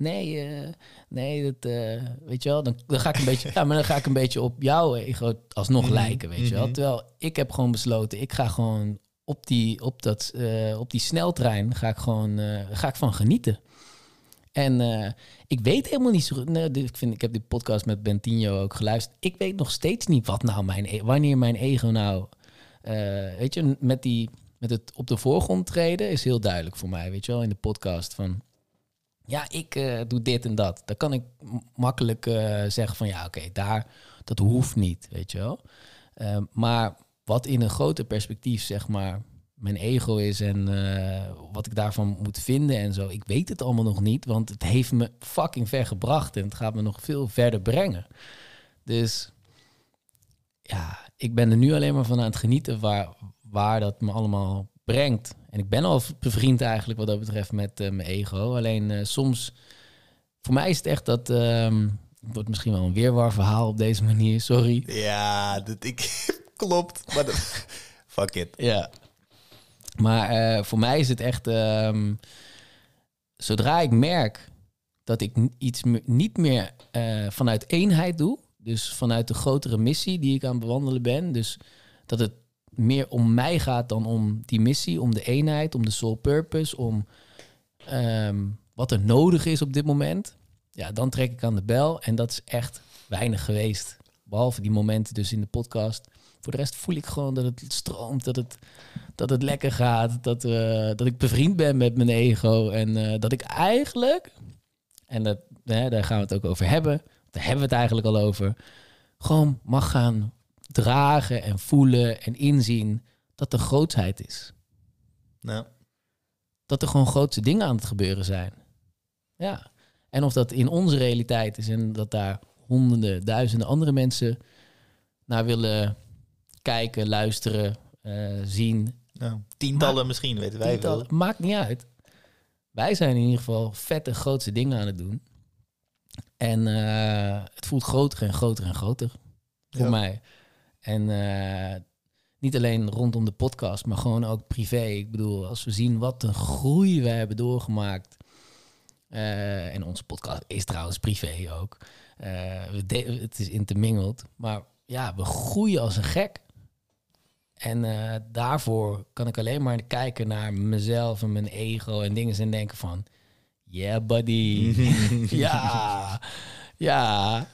nee, eh, nee, dat, eh, weet je wel, dan, dan ga ik een beetje, *laughs* ja, maar dan ga ik een beetje op jouw ego alsnog Mhm, lijken, weet je wel. mhm. Terwijl ik heb gewoon besloten, ik ga gewoon op die, op dat, eh, op die sneltrein ga ik gewoon, eh, ga ik van genieten. En eh, ik weet helemaal niet zo goed. Nee, ik, vind, ik heb die podcast met Bentinho ook geluisterd. Ik weet nog steeds niet wat nou mijn, e- wanneer mijn ego nou. eh, weet je, met, die, met het op de voorgrond treden is heel duidelijk voor mij. Weet je wel, in de podcast van. Ja, ik eh, doe dit en dat. Dan kan ik makkelijk eh, zeggen van ja, oké, daar, dat hoeft niet, weet je wel. Eh, maar wat in een groter perspectief, zeg maar, mijn ego is en eh, wat ik daarvan moet vinden en zo. Ik weet het allemaal nog niet, want het heeft me fucking ver gebracht en het gaat me nog veel verder brengen. Dus ja, ik ben er nu alleen maar van aan het genieten waar, waar dat me allemaal brengt. En ik ben al bevriend eigenlijk wat dat betreft met eh, mijn ego. Alleen eh, soms, voor mij is het echt dat, ehm, het wordt misschien wel een weerwar verhaal op deze manier, sorry. Ja, dat ik *laughs* klopt. Maar dat, *laughs* fuck it. Ja. Maar eh, voor mij is het echt, ehm, zodra ik merk dat ik iets niet meer vanuit eenheid doe, dus vanuit de grotere missie die ik aan het bewandelen ben, dus dat het meer om mij gaat dan om die missie, om de eenheid, om de soul purpose, om ehm, wat er nodig is op dit moment, ja, dan trek ik aan de bel en dat is echt weinig geweest. Behalve die momenten dus in de podcast. Voor de rest voel ik gewoon dat het stroomt, dat het, dat het lekker gaat, dat, eh, dat ik bevriend ben met mijn ego en eh, dat ik eigenlijk, en dat, hè, daar gaan we het ook over hebben, daar hebben we het eigenlijk al over, gewoon mag gaan dragen en voelen en inzien dat er grootsheid is. Nou, Dat er gewoon grootste dingen aan het gebeuren zijn. Ja. En of dat in onze realiteit is en dat daar honderden, duizenden andere mensen naar willen kijken, luisteren, eh, zien. nou, tientallen misschien, weten wij wel. Maakt niet uit. Wij zijn in ieder geval vette, grootste dingen aan het doen. En eh, het voelt groter en groter en groter voor Ja. mij. En eh, niet alleen rondom de podcast, maar gewoon ook privé. Ik bedoel, als we zien wat een groei we hebben doorgemaakt. eh, en onze podcast is trouwens privé ook. Eh, we de- het is intermingeld. Maar ja, we groeien als een gek. En daarvoor kan ik alleen maar kijken naar mezelf en mijn ego en dingen en denken van... Yeah, buddy. *laughs* *laughs* ja, ja.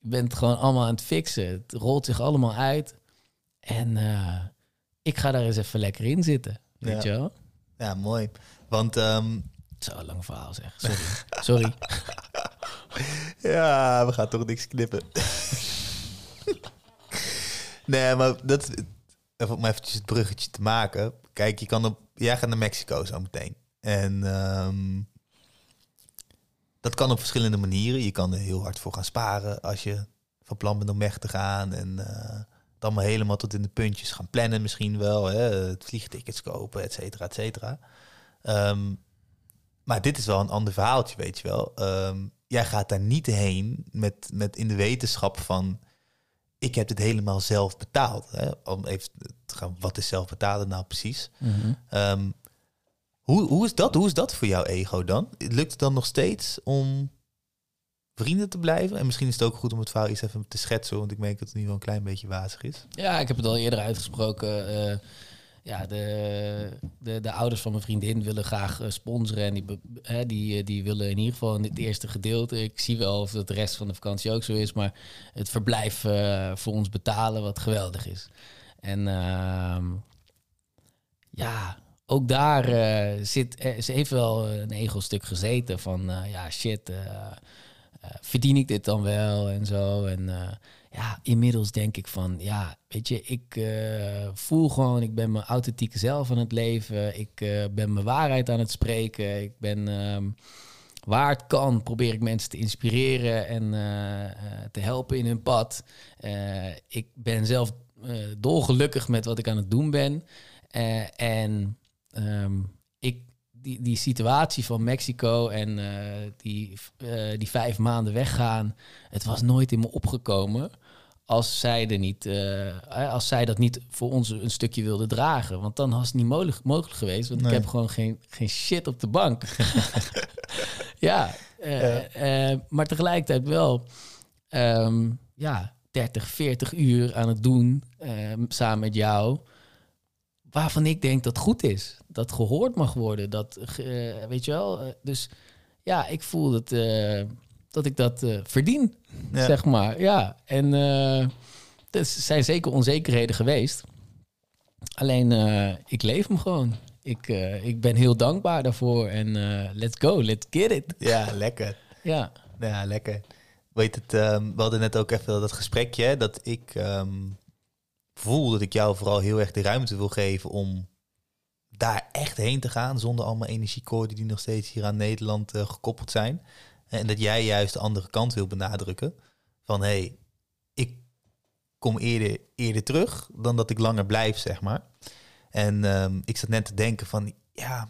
Je bent gewoon allemaal aan het fixen. Het rolt zich allemaal uit. En eh, ik ga daar eens even lekker in zitten. Weet Ja. je wel? Ja, mooi. Want wel een lang verhaal zeg. Sorry. *laughs* Sorry. *laughs* ja, we gaan toch niks knippen. *laughs* nee, maar dat even om eventjes het bruggetje te maken. Kijk, je kan op, jij gaat naar Mexico zo meteen. En ehm, dat kan op verschillende manieren. Je kan er heel hard voor gaan sparen als je van plan bent om weg te gaan. En eh, het allemaal helemaal tot in de puntjes gaan plannen misschien wel. Hè? Het vliegtickets kopen, et cetera, et cetera. Ehm, maar dit is wel een ander verhaaltje, weet je wel. Ehm, jij gaat daar niet heen met, met in de wetenschap van... ik heb dit helemaal zelf betaald. Hè? Om even te gaan, wat is zelf betalen nou precies? Mhm. Ehm, hoe, hoe, is dat? hoe is dat voor jouw ego dan? Lukt het dan nog steeds om vrienden te blijven? En misschien is het ook goed om het verhaal eens even te schetsen... want ik merk dat het nu wel een klein beetje wazig is. Ja, ik heb het al eerder uitgesproken. eh, ja, de, de, de ouders van mijn vriendin willen graag eh, sponsoren. En die, die, eh, die willen in ieder geval in het eerste gedeelte. Ik zie wel of het de rest van de vakantie ook zo is. Maar het verblijf voor ons betalen, wat geweldig is. En ehm, ja, ook daar eh, zit. eh, ze heeft wel een ego-stuk gezeten van eh, ja, shit. verdien ik dit dan wel en zo. En ja, inmiddels denk ik van, ja, weet je, ik voel gewoon, ik ben mijn authentieke zelf aan het leven. Ik ben mijn waarheid aan het spreken. Ik ben, ehm, waar het kan, probeer ik mensen te inspireren en te helpen in hun pad. Ik ben zelf dolgelukkig met wat ik aan het doen ben. En ehm, ik, die, die situatie van Mexico en eh, die, eh, die vijf maanden weggaan, het was nooit in me opgekomen als zij, er niet, eh, als zij dat niet voor ons een stukje wilde dragen. Want dan was het niet mogelijk, mogelijk geweest, want Nee. ik heb gewoon geen, geen shit op de bank. *laughs* ja, maar tegelijkertijd wel ehm, ja, 30, 40 uur aan het doen samen met jou. Waarvan ik denk dat goed is. Dat gehoord mag worden. Dat, eh, weet je wel. eh, dus ja, ik voel dat, eh, dat ik dat verdien, Ja. zeg maar. Ja, en er zijn zeker onzekerheden geweest. Alleen, ik leef hem gewoon. Ik, ik ben heel dankbaar daarvoor en let's go, let's get it. Ja, lekker. Ja, Ja, lekker. Weet het, ehm, we hadden net ook even dat gesprekje, dat ik ehm, voel dat ik jou vooral heel erg de ruimte wil geven om daar echt heen te gaan, zonder allemaal energiekoorden die nog steeds hier aan Nederland eh, gekoppeld zijn. En dat jij juist de andere kant wil benadrukken. Van hé, hey, ik kom eerder, eerder terug dan dat ik langer blijf, zeg maar. En ehm, ik zat net te denken van, ja,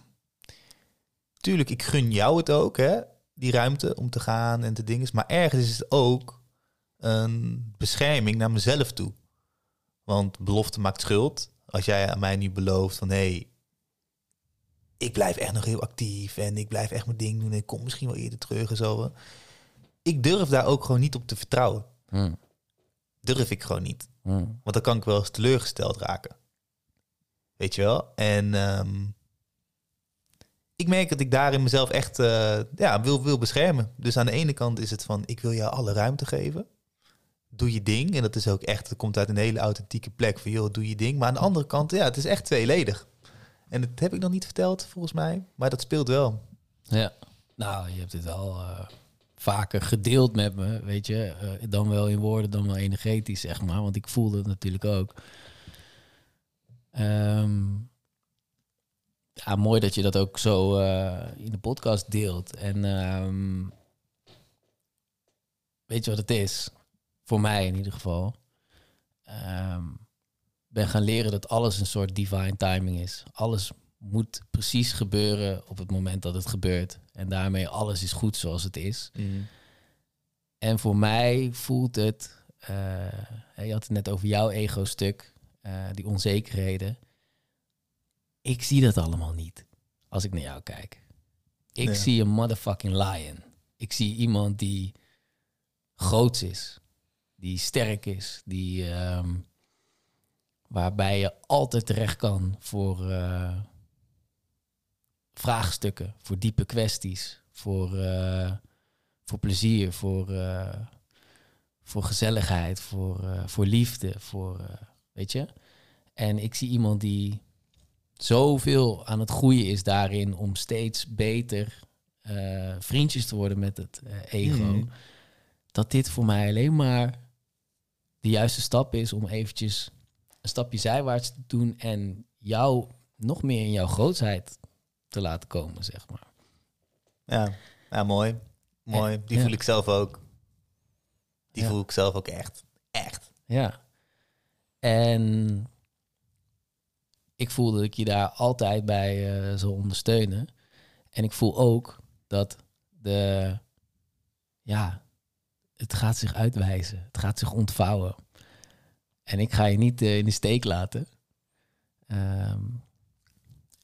tuurlijk, ik gun jou het ook, hè, die ruimte om te gaan en te dingen. Maar ergens is het ook een bescherming naar mezelf toe. Want belofte maakt schuld. Als jij aan mij nu belooft van, hé, hey, ik blijf echt nog heel actief en ik blijf echt mijn ding doen en ik kom misschien wel eerder terug en zo. Ik durf daar ook gewoon niet op te vertrouwen. Hm, Durf ik gewoon niet. hm. Want dan kan ik wel eens teleurgesteld raken. Weet je wel? En ehm, ik merk dat ik daarin mezelf echt eh, ja, wil, wil beschermen. Dus aan de ene kant is het van, ik wil jou alle ruimte geven. Doe je ding. En dat is ook echt, het komt uit een hele authentieke plek van, joh, doe je ding. Maar aan de andere kant, ja, het is echt tweeledig. En dat heb ik nog niet verteld, volgens mij. Maar dat speelt wel. Ja, nou, je hebt het al eh, vaker gedeeld met me, weet je. Eh, dan wel in woorden, dan wel energetisch, zeg maar. Want ik voelde het natuurlijk ook. Ehm, ja, mooi dat je dat ook zo eh, in de podcast deelt. En ehm, weet je wat het is? Voor mij in ieder geval. Ehm, ben gaan leren dat alles een soort divine timing is. Alles moet precies gebeuren op het moment dat het gebeurt. En daarmee alles is goed zoals het is. En voor mij voelt het, eh, je had het net over jouw ego-stuk, eh, die onzekerheden. Ik zie dat allemaal niet als ik naar jou kijk. Ik zie een motherfucking lion. Ik zie iemand die groots is, die sterk is, die ehm, waarbij je altijd terecht kan voor eh, vraagstukken, voor diepe kwesties, voor, eh, voor plezier, voor, eh, voor gezelligheid, voor, voor liefde, voor, weet je. En ik zie iemand die zoveel aan het groeien is daarin om steeds beter vriendjes te worden met het ego. Mhm. Dat dit voor mij alleen maar de juiste stap is om eventjes een stapje zijwaarts te doen en jou nog meer in jouw grootsheid te laten komen, zeg maar. Ja, ja mooi. Mooi. Die Ja. voel ik zelf ook. Die Ja. voel ik zelf ook echt. Echt. Ja. En ik voel dat ik je daar altijd bij eh zal ondersteunen. En ik voel ook dat de, ja, het gaat zich uitwijzen. Het gaat zich ontvouwen. En ik ga je niet eh, in de steek laten. Ehm,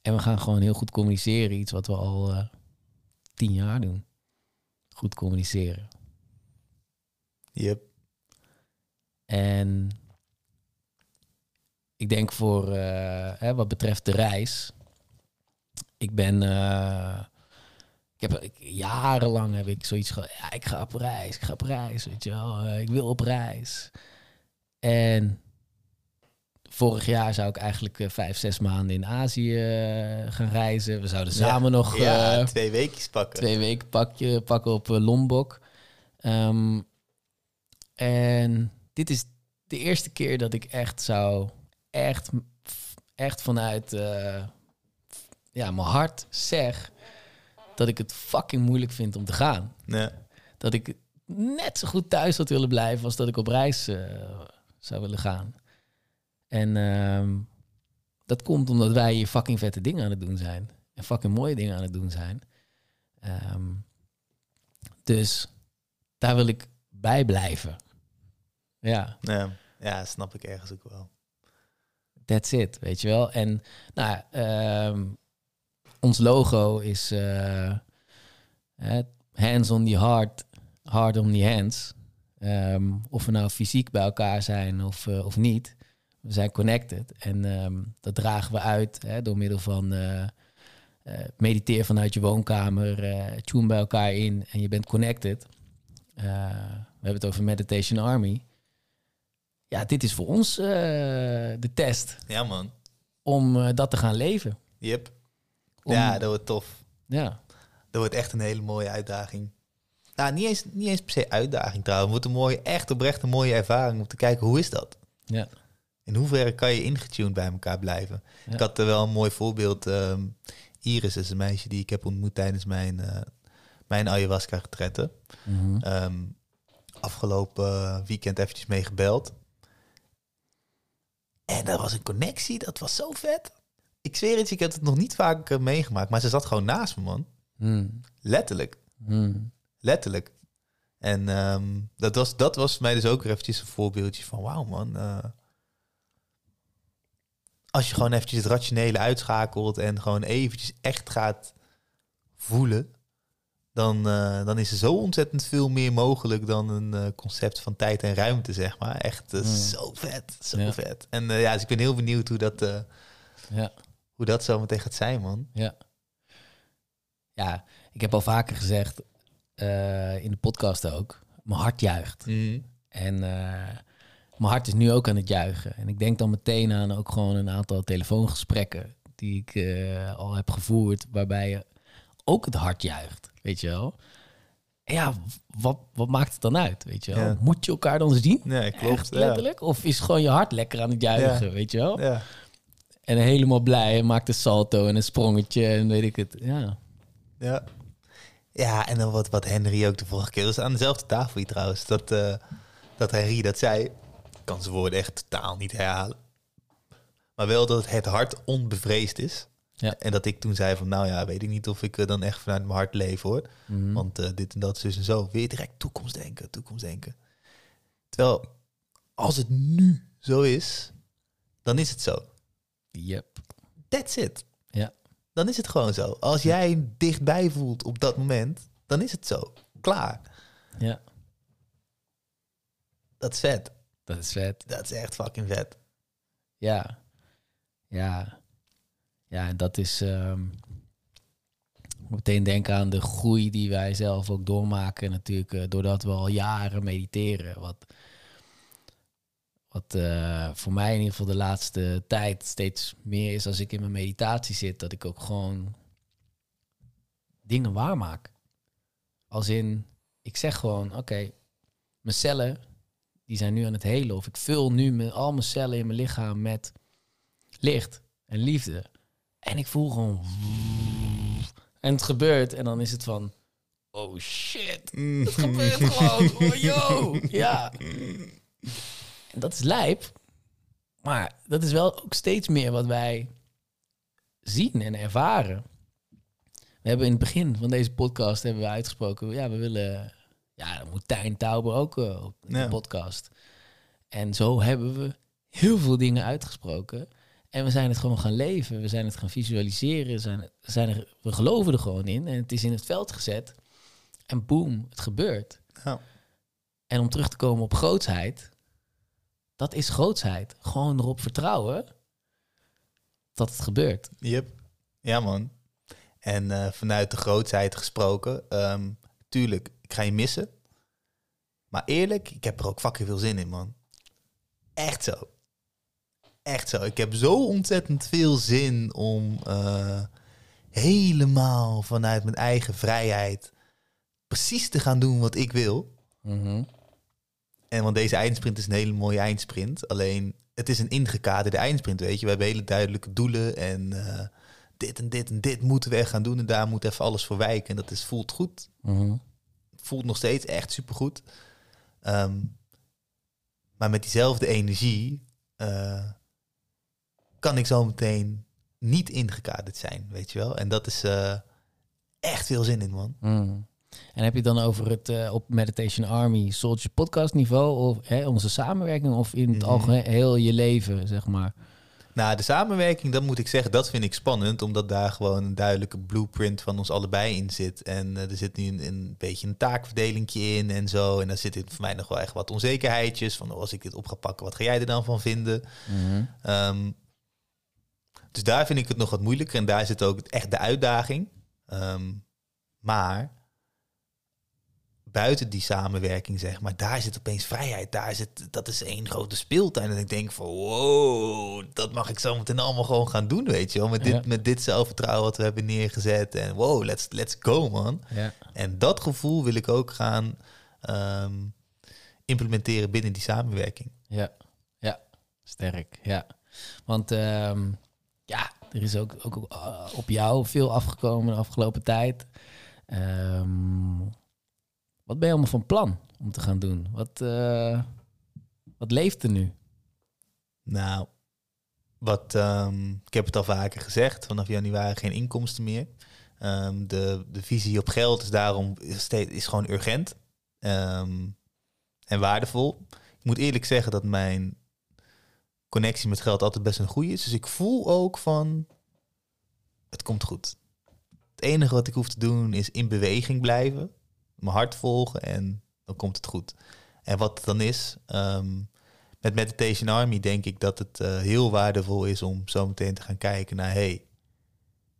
en we gaan gewoon heel goed communiceren. Iets wat we al eh, tien jaar doen. Goed communiceren. Yep. En ik denk voor eh, hè, wat betreft de reis. Ik ben. ik heb ik, jarenlang heb ik zoiets gehad. Ja, ik ga op reis. Ik ga op reis. Weet je wel. ik wil op reis. En vorig jaar zou ik eigenlijk eh, vijf, zes maanden in Azië eh, gaan reizen. We zouden samen nog. Ja, eh, twee weekjes pakken. twee weken pakje, pakken op Lombok. Ehm, en dit is de eerste keer dat ik echt zou, echt, echt vanuit ja, mijn hart zeg dat ik het fucking moeilijk vind om te gaan. Ja. Dat ik net zo goed thuis had willen blijven als dat ik op reis zou willen gaan. En ehm, dat komt omdat wij hier fucking vette dingen aan het doen zijn. En fucking mooie dingen aan het doen zijn. Ehm, dus daar wil ik bij blijven. Ja, Ja. ja, snap ik ergens ook wel. that's it, weet je wel. En nou, ehm, ons logo is eh, hands on the heart, hard on the hands. Ehm, of we nou fysiek bij elkaar zijn of, eh, of niet. We zijn connected en ehm, dat dragen we uit hè, door middel van eh, mediteer vanuit je woonkamer, tune bij elkaar in en je bent connected. We hebben het over Meditation Army. Ja, dit is voor ons de test Ja, man. om dat te gaan leven. Yep. Om- Ja, dat wordt tof. Ja, Dat wordt echt een hele mooie uitdaging. Nou, niet eens, niet eens per se uitdaging trouwens. Het wordt een mooie, echt oprecht een mooie ervaring om te kijken hoe is dat? ja, In hoeverre kan je ingetuned bij elkaar blijven? Ja. Ik had er wel een mooi voorbeeld. ehm, Iris is een meisje die ik heb ontmoet tijdens mijn, eh mijn ayahuasca retretten. Mhm. Ehm, afgelopen weekend eventjes mee gebeld. En dat was een connectie, dat was zo vet. Ik zweer het, ik heb het nog niet vaak meegemaakt, maar ze zat gewoon naast me, man. Mm. Letterlijk, Mm. Letterlijk. En ehm, dat, was, dat was mij dus ook weer eventjes een voorbeeldje van, wauw man. eh, als je gewoon eventjes het rationele uitschakelt en gewoon eventjes echt gaat voelen, dan, eh, dan is er zo ontzettend veel meer mogelijk dan een eh, concept van tijd en ruimte, zeg maar. Echt Mm. zo vet, zo Ja. vet. En ja, dus ik ben heel benieuwd hoe dat, Ja. hoe dat zo meteen gaat zijn, man. Ja. Ja, ik heb al vaker gezegd, eh, in de podcast ook, mijn hart juicht. En eh, mijn hart is nu ook aan het juichen. En ik denk dan meteen aan ook gewoon een aantal telefoongesprekken die ik eh, al heb gevoerd, waarbij je ook het hart juicht, weet je wel. En ja, wat, wat maakt het dan uit, weet je wel? Ja. Moet je elkaar dan zien? Nee, klopt. Echt ja. letterlijk? Of is gewoon je hart lekker aan het juichen, Ja. weet je wel? Ja. En helemaal blij en maakt een salto en een sprongetje en weet ik het. Ja, Ja. Ja, en dan wat, wat Henry ook de vorige keer... was aan dezelfde tafel hier trouwens. Dat, eh, dat Henry dat zei. Ik kan zijn woorden echt totaal niet herhalen. Maar wel dat het hart onbevreesd is. Ja. En dat ik toen zei van... Nou ja, weet ik niet of ik eh, dan echt vanuit mijn hart leef hoor. Mhm. Want eh, dit en dat, zus en zo. Weer direct toekomstdenken, toekomstdenken. Terwijl, als het nu zo is... Dan is het zo. Yep. That's it. Ja. Dan is het gewoon zo. Als jij dichtbij voelt op dat moment, dan is het zo. Klaar. Ja, Dat is vet. dat is vet. Dat is echt fucking vet. Ja, ja, ja, en dat is. moet meteen denken aan de groei die wij zelf ook doormaken, natuurlijk, eh, doordat we al jaren mediteren. Wat, wat eh, voor mij in ieder geval de laatste tijd steeds meer is als ik in mijn meditatie zit, dat ik ook gewoon dingen waarmaak. Als in, ik zeg gewoon, oké, mijn cellen, die zijn nu aan het helen. Of ik vul nu mijn, al mijn cellen in mijn lichaam met licht en liefde. En ik voel gewoon... En het gebeurt. En dan is het van... Oh shit. Het gebeurt gewoon. Oh yo. *laughs* Ja. Dat is lijp. Maar dat is wel ook steeds meer wat wij zien en ervaren. We hebben in het begin van deze podcast hebben we uitgesproken... Ja, we willen... Ja, dan moet Tijn Tauber ook eh, op de Ja. podcast. En zo hebben we heel veel dingen uitgesproken. En we zijn het gewoon gaan leven. We zijn het gaan visualiseren. We, zijn, zijn er, we geloven er gewoon in. En het is in het veld gezet. En boom, het gebeurt. Ja. En om terug te komen op grootsheid. Dat is grootsheid. Gewoon erop vertrouwen dat het gebeurt. Yep. Ja, man. En eh, vanuit de grootheid gesproken, ehm, tuurlijk, ik ga je missen. Maar eerlijk, ik heb er ook fucking veel zin in, man. Echt zo. Echt zo. Ik heb zo ontzettend veel zin om eh, helemaal vanuit mijn eigen vrijheid precies te gaan doen wat ik wil. Mhm. En want deze eindsprint is een hele mooie eindsprint. Alleen, het is een ingekaderde eindsprint, weet je. We hebben hele duidelijke doelen en eh, dit en dit en dit moeten we echt gaan doen. En daar moet even alles voor wijken. En dat is, voelt goed. Mhm. Voelt nog steeds echt supergoed. Ehm, maar met diezelfde energie eh, kan ik zo meteen niet ingekaderd zijn, weet je wel. En dat is eh, echt veel zin in, man. Mhm. En heb je het dan over het eh, op Meditation Army Soldier podcast niveau of hè, onze samenwerking of in het algemeen heel je leven, zeg maar? Nou, de samenwerking, dat moet ik zeggen, dat vind ik spannend, omdat daar gewoon een duidelijke blueprint van ons allebei in zit. En eh, er zit nu een, een beetje een taakverdeling in en zo. En daar zitten voor mij nog wel echt wat onzekerheidjes van, oh, als ik dit op ga pakken, wat ga jij er dan van vinden? Mhm. Ehm, dus daar vind ik het nog wat moeilijker. En daar zit ook echt de uitdaging. Ehm, maar buiten die samenwerking, zeg maar, daar zit opeens vrijheid. Daar zit, dat is één grote speeltuin. En ik denk van, wow, dat mag ik zo meteen allemaal gewoon gaan doen, weet je wel. Met dit, Ja. met dit zelfvertrouwen wat we hebben neergezet. En wow, let's, let's go, man. Ja. En dat gevoel wil ik ook gaan ehm, implementeren binnen die samenwerking. Ja, ja, sterk. Ja, want ehm, ja, er is ook, ook eh, op jou veel afgekomen de afgelopen tijd. Ehm, wat ben je allemaal van plan om te gaan doen? Wat, eh, wat leeft er nu? Nou, wat, ehm, ik heb het al vaker gezegd, vanaf januari geen inkomsten meer. Ehm, de, de visie op geld is daarom steeds, is gewoon urgent ehm, en waardevol. Ik moet eerlijk zeggen dat mijn connectie met geld altijd best een goede is. Dus ik voel ook van, het komt goed. Het enige wat ik hoef te doen is in beweging blijven, mijn hart volgen en dan komt het goed. En wat het dan is, ehm, met Meditation Army denk ik dat het eh, heel waardevol is om zo meteen te gaan kijken naar, hey,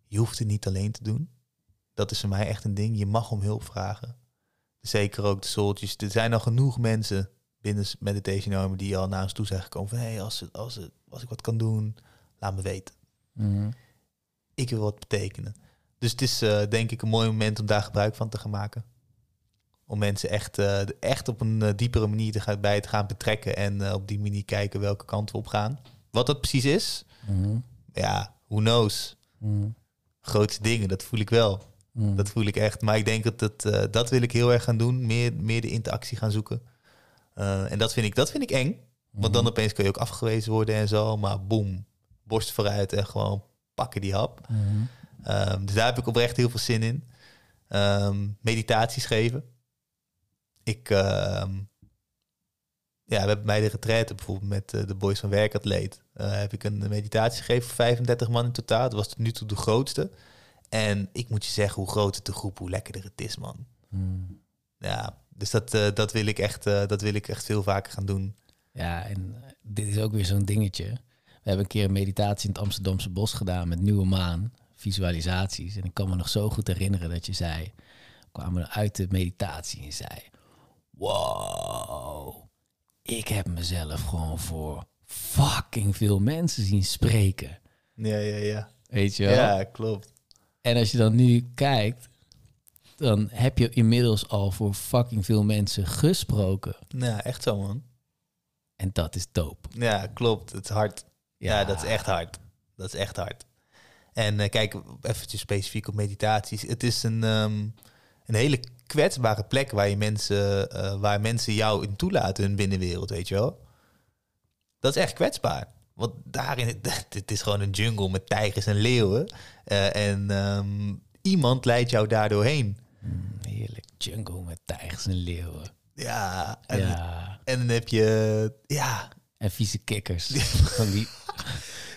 je hoeft het niet alleen te doen. Dat is voor mij echt een ding. Je mag om hulp vragen. Zeker ook de soultjes. Er zijn al genoeg mensen binnen Meditation Army die al naar ons toe zijn gekomen van, hey, als, als, als ik wat kan doen, laat me weten. Mhm. Ik wil wat betekenen. Dus het is eh, denk ik een mooi moment om daar gebruik van te gaan maken. Om mensen echt, eh, echt op een eh, diepere manier te gaan, bij te gaan betrekken. En eh, op die manier kijken welke kant we op gaan. Wat dat precies is, Mhm. ja, who knows. Mhm. Grootste dingen, dat voel ik wel. Mhm. Dat voel ik echt. Maar ik denk dat dat, dat wil ik heel erg gaan doen. Meer, meer de interactie gaan zoeken. En dat vind, ik, dat vind ik eng. Want dan opeens kun je ook afgewezen worden en zo. Maar boem, borst vooruit en gewoon pakken die hap. Mhm. Ehm, dus daar heb ik oprecht heel veel zin in. Ehm, meditaties geven. Ik, ehm, ja, we hebben bij de retraite bijvoorbeeld met eh, de boys van Werkatleet. eh heb ik een meditatie gegeven voor 35 man in totaal. Dat was tot nu toe de grootste. En ik moet je zeggen, hoe groter de groep, hoe lekkerder het is, man. Mhm. Ja, dus dat, eh, dat, wil ik echt, dat wil ik echt veel vaker gaan doen. Ja, en dit is ook weer zo'n dingetje. We hebben een keer een meditatie in het Amsterdamse bos gedaan met nieuwe maan, visualisaties. En ik kan me nog zo goed herinneren dat je zei, kwamen we uit de meditatie en zei, wow, ik heb mezelf gewoon voor fucking veel mensen zien spreken. Ja, ja, ja. Weet je wel? Ja, klopt. En als je dan nu kijkt, dan heb je inmiddels al voor fucking veel mensen gesproken. Ja, echt zo, man. En dat is dope. Ja, klopt. Het is hard. Ja, dat is echt hard. Dat is echt hard. En eh, kijk, eventjes specifiek op meditaties. Het is een, ehm, een hele kwetsbare plek waar, je mensen, eh, waar mensen jou in toelaten, hun binnenwereld, weet je wel. Dat is echt kwetsbaar. Want daarin, *laughs* dit is gewoon een jungle met tijgers en leeuwen. Eh, en ehm, iemand leidt jou daardoor heen. Mm, heerlijk. Jungle met tijgers en leeuwen. Ja, en, ja. en dan heb je, ja, En vieze kikkers. *laughs* van die,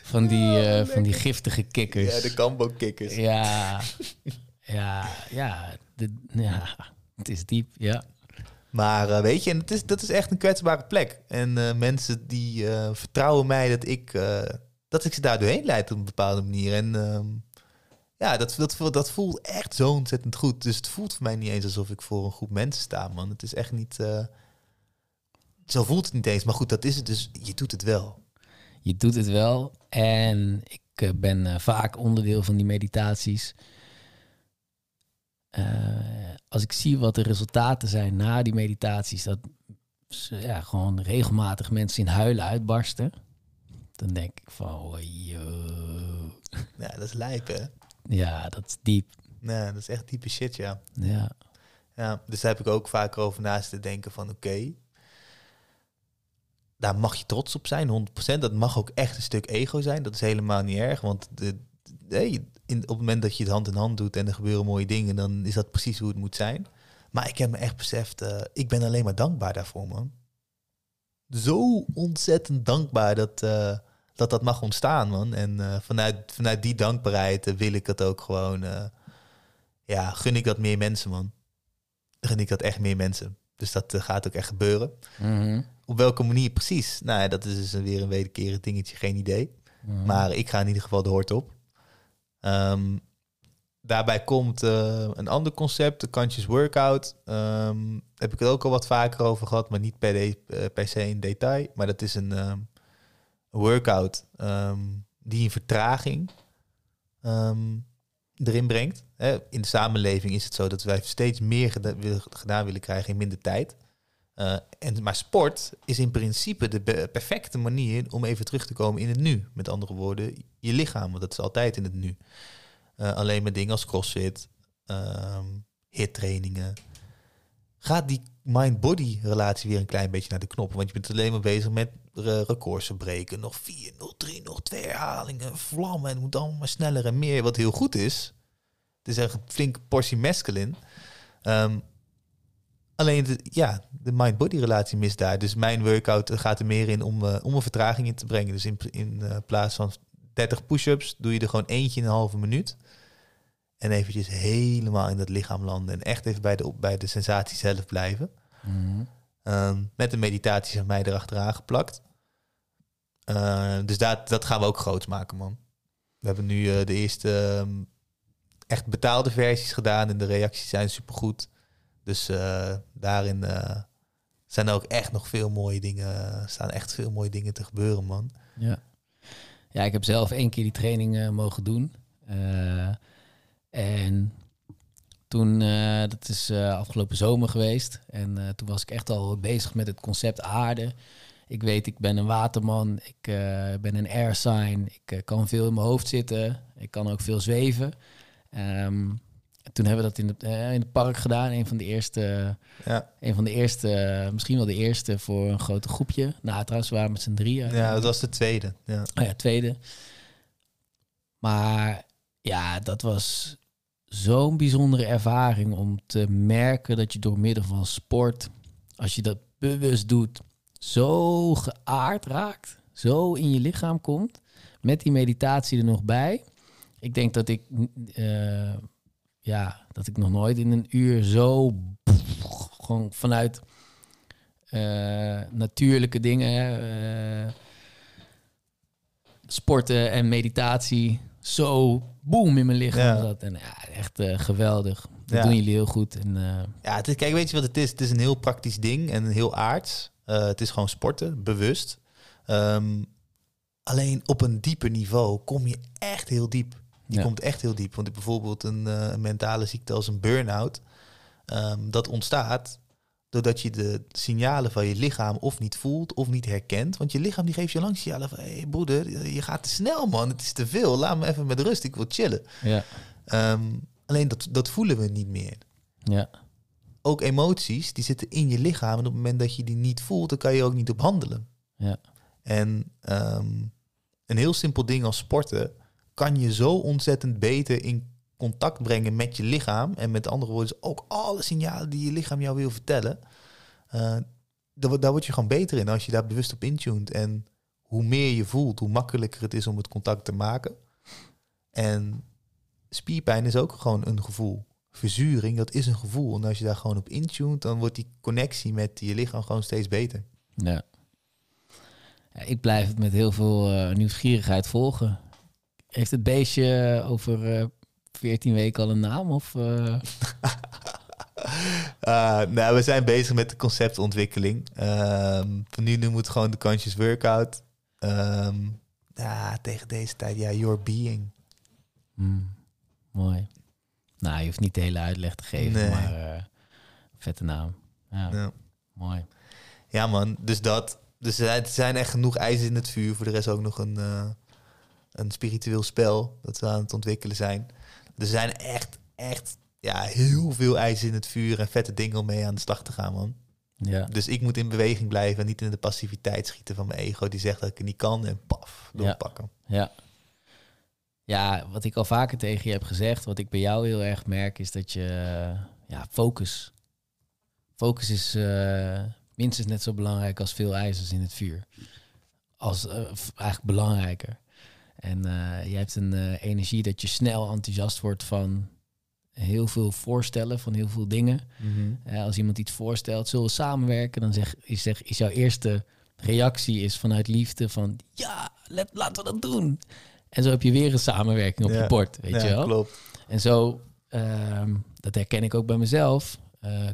van die, eh, van die giftige kikkers. ja de kambo-kikkers. ja, *laughs* ja, ja, de- ja. Het is diep, ja. Maar eh, weet je, en het is, dat is echt een kwetsbare plek. En eh, mensen die eh, vertrouwen mij dat ik, dat ik ze daar doorheen leid op een bepaalde manier. En ehm, ja, dat, dat, voelt- dat voelt echt zo ontzettend goed. Dus het voelt voor mij niet eens alsof ik voor een groep mensen sta, man. Het is echt niet... zo voelt het niet eens. Maar goed, dat is het dus. Je doet het wel. Je doet het wel. En ik ben vaak onderdeel van die meditaties. Eh, als ik zie wat de resultaten zijn na die meditaties, dat ja, gewoon regelmatig mensen in huilen uitbarsten, dan denk ik van, oh, yo. Ja, dat is lijp, hè? ja, dat is diep. Nee, dat is echt diepe shit, ja. Ja, Ja, dus daar heb ik ook vaker over naast te denken van oké, daar mag je trots op zijn, 100%. Dat mag ook echt een stuk ego zijn. Dat is helemaal niet erg, want de, de- in, op het moment dat je het hand in hand doet en er gebeuren mooie dingen, dan is dat precies hoe het moet zijn. Maar ik heb me echt beseft, eh, ik ben alleen maar dankbaar daarvoor, man. Zo ontzettend dankbaar dat, eh, dat dat mag ontstaan, man. En eh, vanuit, vanuit die dankbaarheid wil ik het ook gewoon, ja, gun ik dat meer mensen, man gun ik dat echt meer mensen. Dus dat gaat ook echt gebeuren. Mhm. Op welke manier precies? Nou, dat is dus weer een wederkerig dingetje, geen idee. Mhm. Maar ik ga in ieder geval de hoort op. Ehm, daarbij komt eh, een ander concept, de conscious workout. Ehm, heb ik het ook al wat vaker over gehad, maar niet per, eh, per se in detail. Maar dat is een ehm, workout die een vertraging erin brengt. Hè, in de samenleving is het zo dat wij steeds meer gedaan willen krijgen in minder tijd. Eh, en, maar sport is in principe de perfecte manier om even terug te komen in het nu. Met andere woorden, je lichaam, want dat is altijd in het nu. Eh, alleen met dingen als crossfit, ehm hittrainingen. Gaat die mind-body relatie weer een klein beetje naar de knoppen. Want je bent alleen maar bezig met re- records verbreken. Nog vier, nog drie, nog twee herhalingen, vlammen. En het moet allemaal maar sneller en meer. Wat heel goed is. Het is echt een flinke portie mescaline. Ehm, alleen, de, ja, de mind-body relatie mist daar. Dus mijn workout gaat er meer in om, eh, om een vertraging in te brengen. Dus in, in eh, plaats van 30 push-ups doe je er gewoon eentje in een halve minuut. En eventjes helemaal in dat lichaam landen. En echt even bij de, bij de sensatie zelf blijven. Mhm. Ehm, met de meditaties van mij erachteraan geplakt. Ehm, dus dat, dat gaan we ook groots maken, man. We hebben nu eh, de eerste ehm, echt betaalde versies gedaan en de reacties zijn supergoed. Dus eh, daarin eh, zijn er ook echt nog veel mooie dingen, staan echt veel mooie dingen te gebeuren, man. Ja. Ja, ik heb zelf één keer die training eh, mogen doen. Eh, en toen, eh, dat is afgelopen zomer geweest. En toen was ik echt al bezig met het concept aarde. Ik weet, ik ben een waterman. Ik ben een air sign. Ik kan veel in mijn hoofd zitten. Ik kan ook veel zweven. Ehm, toen hebben we dat in, de, eh, in het park gedaan. Een van de eerste Ja, een van de eerste, misschien wel de eerste voor een groot groepje. Nou, trouwens, we waren met z'n drieën. ja dat was de tweede. Ja. Oh ja, tweede. Maar ja, dat was zo'n bijzondere ervaring om te merken dat je door middel van sport, als je dat bewust doet, zo geaard raakt, zo in je lichaam komt, met die meditatie er nog bij. Ik denk dat ik, eh, ja, dat ik nog nooit in een uur zo *laughs* gewoon vanuit eh, natuurlijke dingen, eh, sporten en meditatie, zo boem in mijn lichaam Ja. zat. En ja, echt eh, geweldig. Dat Ja. doen jullie heel goed. En, Ja, het is, kijk, weet je wat het is? Het is een heel praktisch ding en heel aards. Het is gewoon sporten, bewust. Ehm, alleen op een dieper niveau kom je echt heel diep. Ja. komt echt heel diep. Want bijvoorbeeld een, eh, een mentale ziekte als een burn-out, ehm, dat ontstaat doordat je de signalen van je lichaam of niet voelt of niet herkent. Want je lichaam die geeft je lang signalen van, hé hey, broeder, je gaat te snel man, het is te veel. Laat me even met rust, ik wil chillen. ja, Ehm, alleen dat, dat voelen we niet meer ja, ook emoties, die zitten in je lichaam. En op het moment dat je die niet voelt, dan kan je ook niet op handelen. ja, En ehm, een heel simpel ding als sporten kan je zo ontzettend beter in contact brengen met je lichaam. En met andere woorden, ook alle signalen die je lichaam jou wil vertellen. eh, daar, daar word je gewoon beter in als je daar bewust op intuned. En hoe meer je voelt, hoe makkelijker het is om het contact te maken. En spierpijn is ook gewoon een gevoel. Verzuring, dat is een gevoel. En als je daar gewoon op intuned, dan wordt die connectie met je lichaam gewoon steeds beter. ja. Ja, Ik blijf het met heel veel eh, nieuwsgierigheid volgen. Heeft het beestje over eh 14 weken al een naam? Of, eh, Uh, *laughs* nou, we zijn bezig met de conceptontwikkeling. Ehm van nu noemen we het gewoon de conscious workout. Ehm, ja, tegen deze tijd, ja, your being. hmm, mooi. Nou, je hoeft niet de hele uitleg te geven, Nee. maar eh, vette naam. Ja, Ja. mooi. ja, man, dus dat. Dus er zijn- echt genoeg ijzers in het vuur. Voor de rest ook nog een, eh, een spiritueel spel dat we aan het ontwikkelen zijn. Er zijn echt, echt, ja, heel veel ijzers in het vuur en vette dingen om mee aan de slag te gaan, man. Ja, Dus ik moet in beweging blijven en niet in de passiviteit schieten van mijn ego die zegt dat ik het niet kan en paf, Ja. doorpakken. ja. Ja, wat ik al vaker tegen je heb gezegd, wat ik bij jou heel erg merk, is dat je, ja, focus. Focus is eh, minstens net zo belangrijk als veel ijzers in het vuur. Als, eh, eigenlijk belangrijker. En eh, je hebt een eh, energie dat je snel enthousiast wordt van heel veel voorstellen, van heel veel dingen. Eh, als iemand iets voorstelt, zullen we samenwerken? Dan zeg, is, zeg, is jouw eerste reactie is vanuit liefde van ja, let, laten we dat doen. En zo heb je weer een samenwerking op Ja. je bord, weet ja, je wel. klopt. En zo, ehm, dat herken ik ook bij mezelf,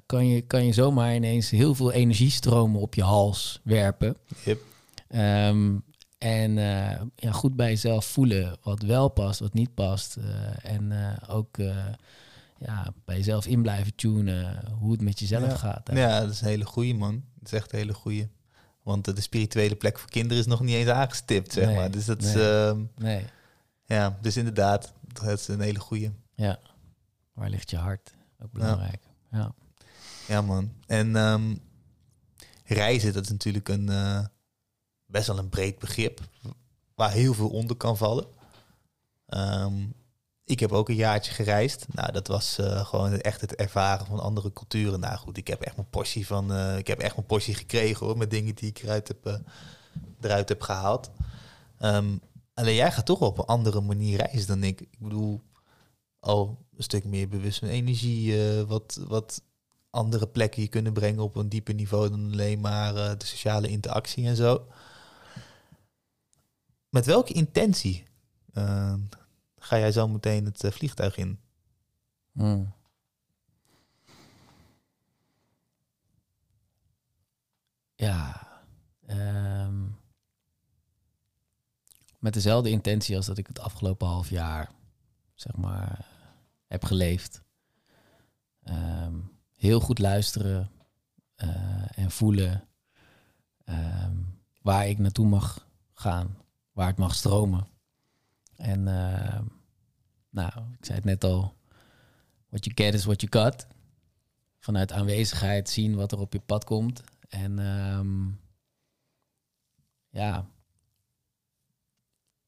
kan, je, kan je zomaar ineens heel veel energiestromen op je hals werpen. Yep. Ehm, en eh, ja, goed bij jezelf voelen wat wel past, wat niet past. eh, en eh, ook ja, bij jezelf in blijven tunen hoe het met jezelf Ja. gaat. hè. Ja, dat is een hele goeie, man. Dat is echt een hele goeie. Want de spirituele plek voor kinderen is nog niet eens aangestipt, zeg Nee, maar. Dus dat is, nee. ehm, Nee, ja, dus inderdaad, dat is een hele goeie. ja. Waar ligt je hart? Ook belangrijk. Ja. Ja, man. En ehm, reizen, dat is natuurlijk een best wel een breed begrip. Waar heel veel onder kan vallen. Ehm, ik heb ook een jaartje gereisd. Nou, dat was eh, gewoon echt het ervaren van andere culturen. Nou goed, ik heb echt mijn portie van. eh, ik heb echt mijn portie gekregen hoor. Met dingen die ik eruit heb, eh, eruit heb gehaald. Ehm, alleen jij gaat toch op een andere manier reizen dan ik. Ik bedoel, al een stuk meer bewust van energie. wat, wat andere plekken je kunnen brengen op een dieper niveau dan alleen maar de sociale interactie en zo. Met welke intentie eh, ga jij zo meteen het eh, vliegtuig in? Hmm. Ja. ehm, met dezelfde intentie als dat ik het afgelopen half jaar, zeg maar, heb geleefd. Ehm, heel goed luisteren eh, en voelen waar ik naartoe mag gaan, waar het mag stromen. En ehm, nou, ik zei het net al, what you get is what you got. Vanuit aanwezigheid zien wat er op je pad komt. En ehm, ja,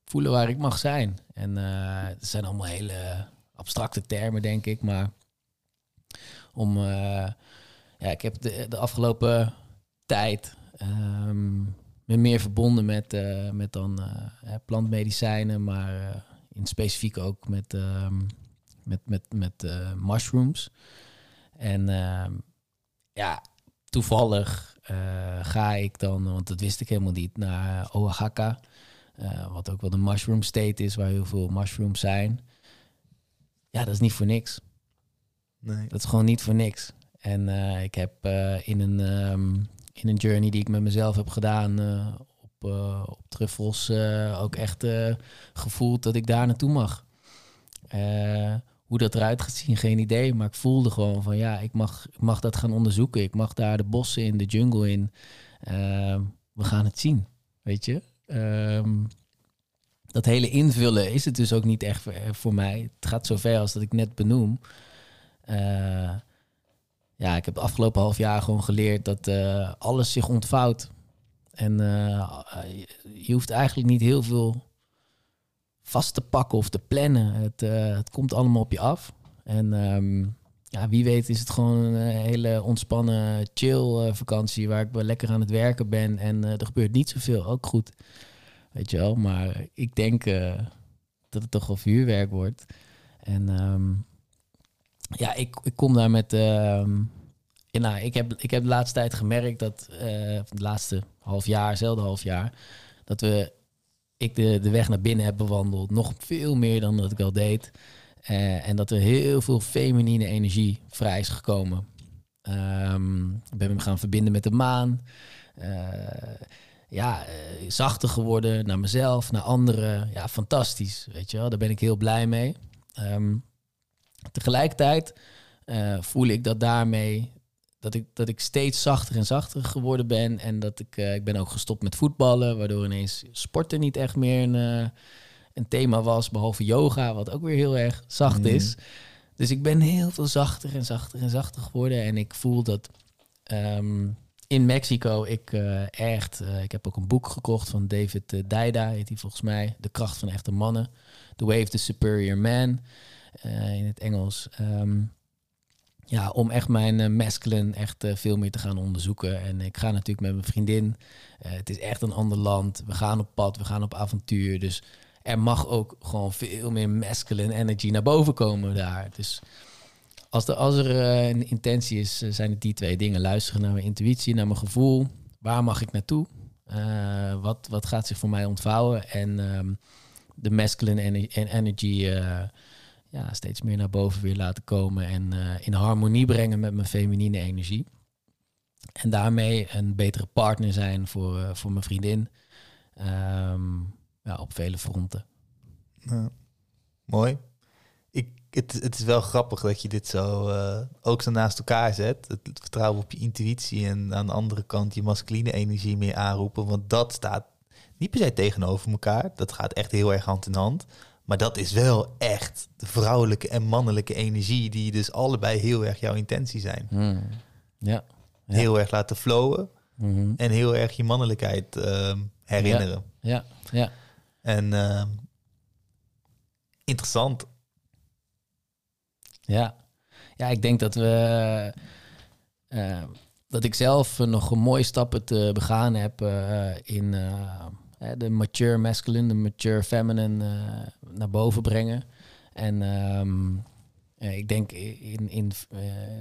voelen waar ik mag zijn. En eh het zijn allemaal hele abstracte termen, denk ik. Maar om, eh, ja, ik heb de, de afgelopen tijd ehm, me meer verbonden met, eh, met dan hè, plantmedicijnen, maar eh, in specifiek ook met, ehm, met, met, met mushrooms. En ehm, ja, toevallig ga ik dan, want dat wist ik helemaal niet, naar Oaxaca. wat ook wel de mushroom state is, waar heel veel mushrooms zijn. Ja, dat is niet voor niks. Nee. Dat is gewoon niet voor niks. En ik heb in, een, ehm, in een journey die ik met mezelf heb gedaan eh, op, eh, op truffels eh, ook echt gevoeld dat ik daar naartoe mag. Hoe dat eruit gaat zien, geen idee. Maar ik voelde gewoon van ja, ik mag, ik mag dat gaan onderzoeken. Ik mag daar de bossen in, de jungle in. Ehm, we gaan het zien, weet je. Ehm, dat hele invullen is het dus ook niet echt voor, voor mij. Het gaat zover als dat ik net benoem. Ja, ik heb het afgelopen half jaar gewoon geleerd dat eh, alles zich ontvouwt. En eh, je- hoeft eigenlijk niet heel veel vast te pakken of te plannen. Het, eh, het komt allemaal op je af. En ehm, ja, wie weet is het gewoon een hele ontspannen chill vakantie waar ik wel lekker aan het werken ben en er gebeurt niet zoveel. Ook goed, weet je wel. Maar ik denk dat het toch wel vuurwerk wordt. En ehm, ja, ik, ik kom daar met. ja, nou, ik, heb, ik heb de laatste tijd gemerkt dat. eh de laatste half jaar, hetzelfde half jaar. Dat we. Ik de, de weg naar binnen heb bewandeld. Nog veel meer dan dat ik al deed. Eh, en dat er heel veel feminine energie vrij is gekomen. Ehm, ik ben me gaan verbinden met de maan. Eh, ja, zachter geworden naar mezelf, naar anderen. Ja, fantastisch, weet je wel. Daar ben ik heel blij mee. Ehm, tegelijkertijd eh, voel ik dat daarmee dat ik, dat ik steeds zachter en zachter geworden ben. En dat ik, eh, ik ben ook gestopt met voetballen, waardoor ineens sporten niet echt meer een, eh, een thema was, behalve yoga, wat ook weer heel erg zacht Mhm. is. Dus ik ben heel veel zachter en zachter en zachter geworden. En ik voel dat ehm, in Mexico ik echt... ik heb ook een boek gekocht van David uh, Daida, heet hij volgens mij. De kracht van echte mannen. The Way of the Superior Man, in het Engels. Ehm, ja, om echt mijn uh, masculine echt uh, veel meer te gaan onderzoeken. En ik ga natuurlijk met mijn vriendin. Het is echt een ander land. We gaan op pad, we gaan op avontuur. Dus er mag ook gewoon veel meer masculine energy naar boven komen daar. Dus als er, als er een intentie is, zijn het die twee dingen. Luisteren naar mijn intuïtie, naar mijn gevoel. Waar mag ik naartoe? Eh, wat, wat gaat zich voor mij ontvouwen? En ehm, de masculine en energy eh, ja, steeds meer naar boven weer laten komen. En eh, in harmonie brengen met mijn feminine energie. En daarmee een betere partner zijn voor, eh, voor mijn vriendin. Ehm, ja, op vele fronten. Mooi. Ik, het, het is wel grappig dat je dit zo eh, ook zo naast elkaar zet. Het vertrouwen op je intuïtie en aan de andere kant je masculine energie meer aanroepen. Want dat staat niet per se tegenover elkaar. Dat gaat echt heel erg hand in hand. Maar dat is wel echt de vrouwelijke en mannelijke energie die dus allebei heel erg jouw intentie zijn. Hmm. Ja. Ja. Heel erg laten flowen Mhm. en heel erg je mannelijkheid ehm, herinneren. Ja, ja. En ehm, interessant. Ja. ja, ik denk dat we. eh, dat ik zelf nog een mooie stappen te begaan heb eh, in eh, de mature masculine, de mature feminine naar boven brengen. En ehm, ik denk in, in eh,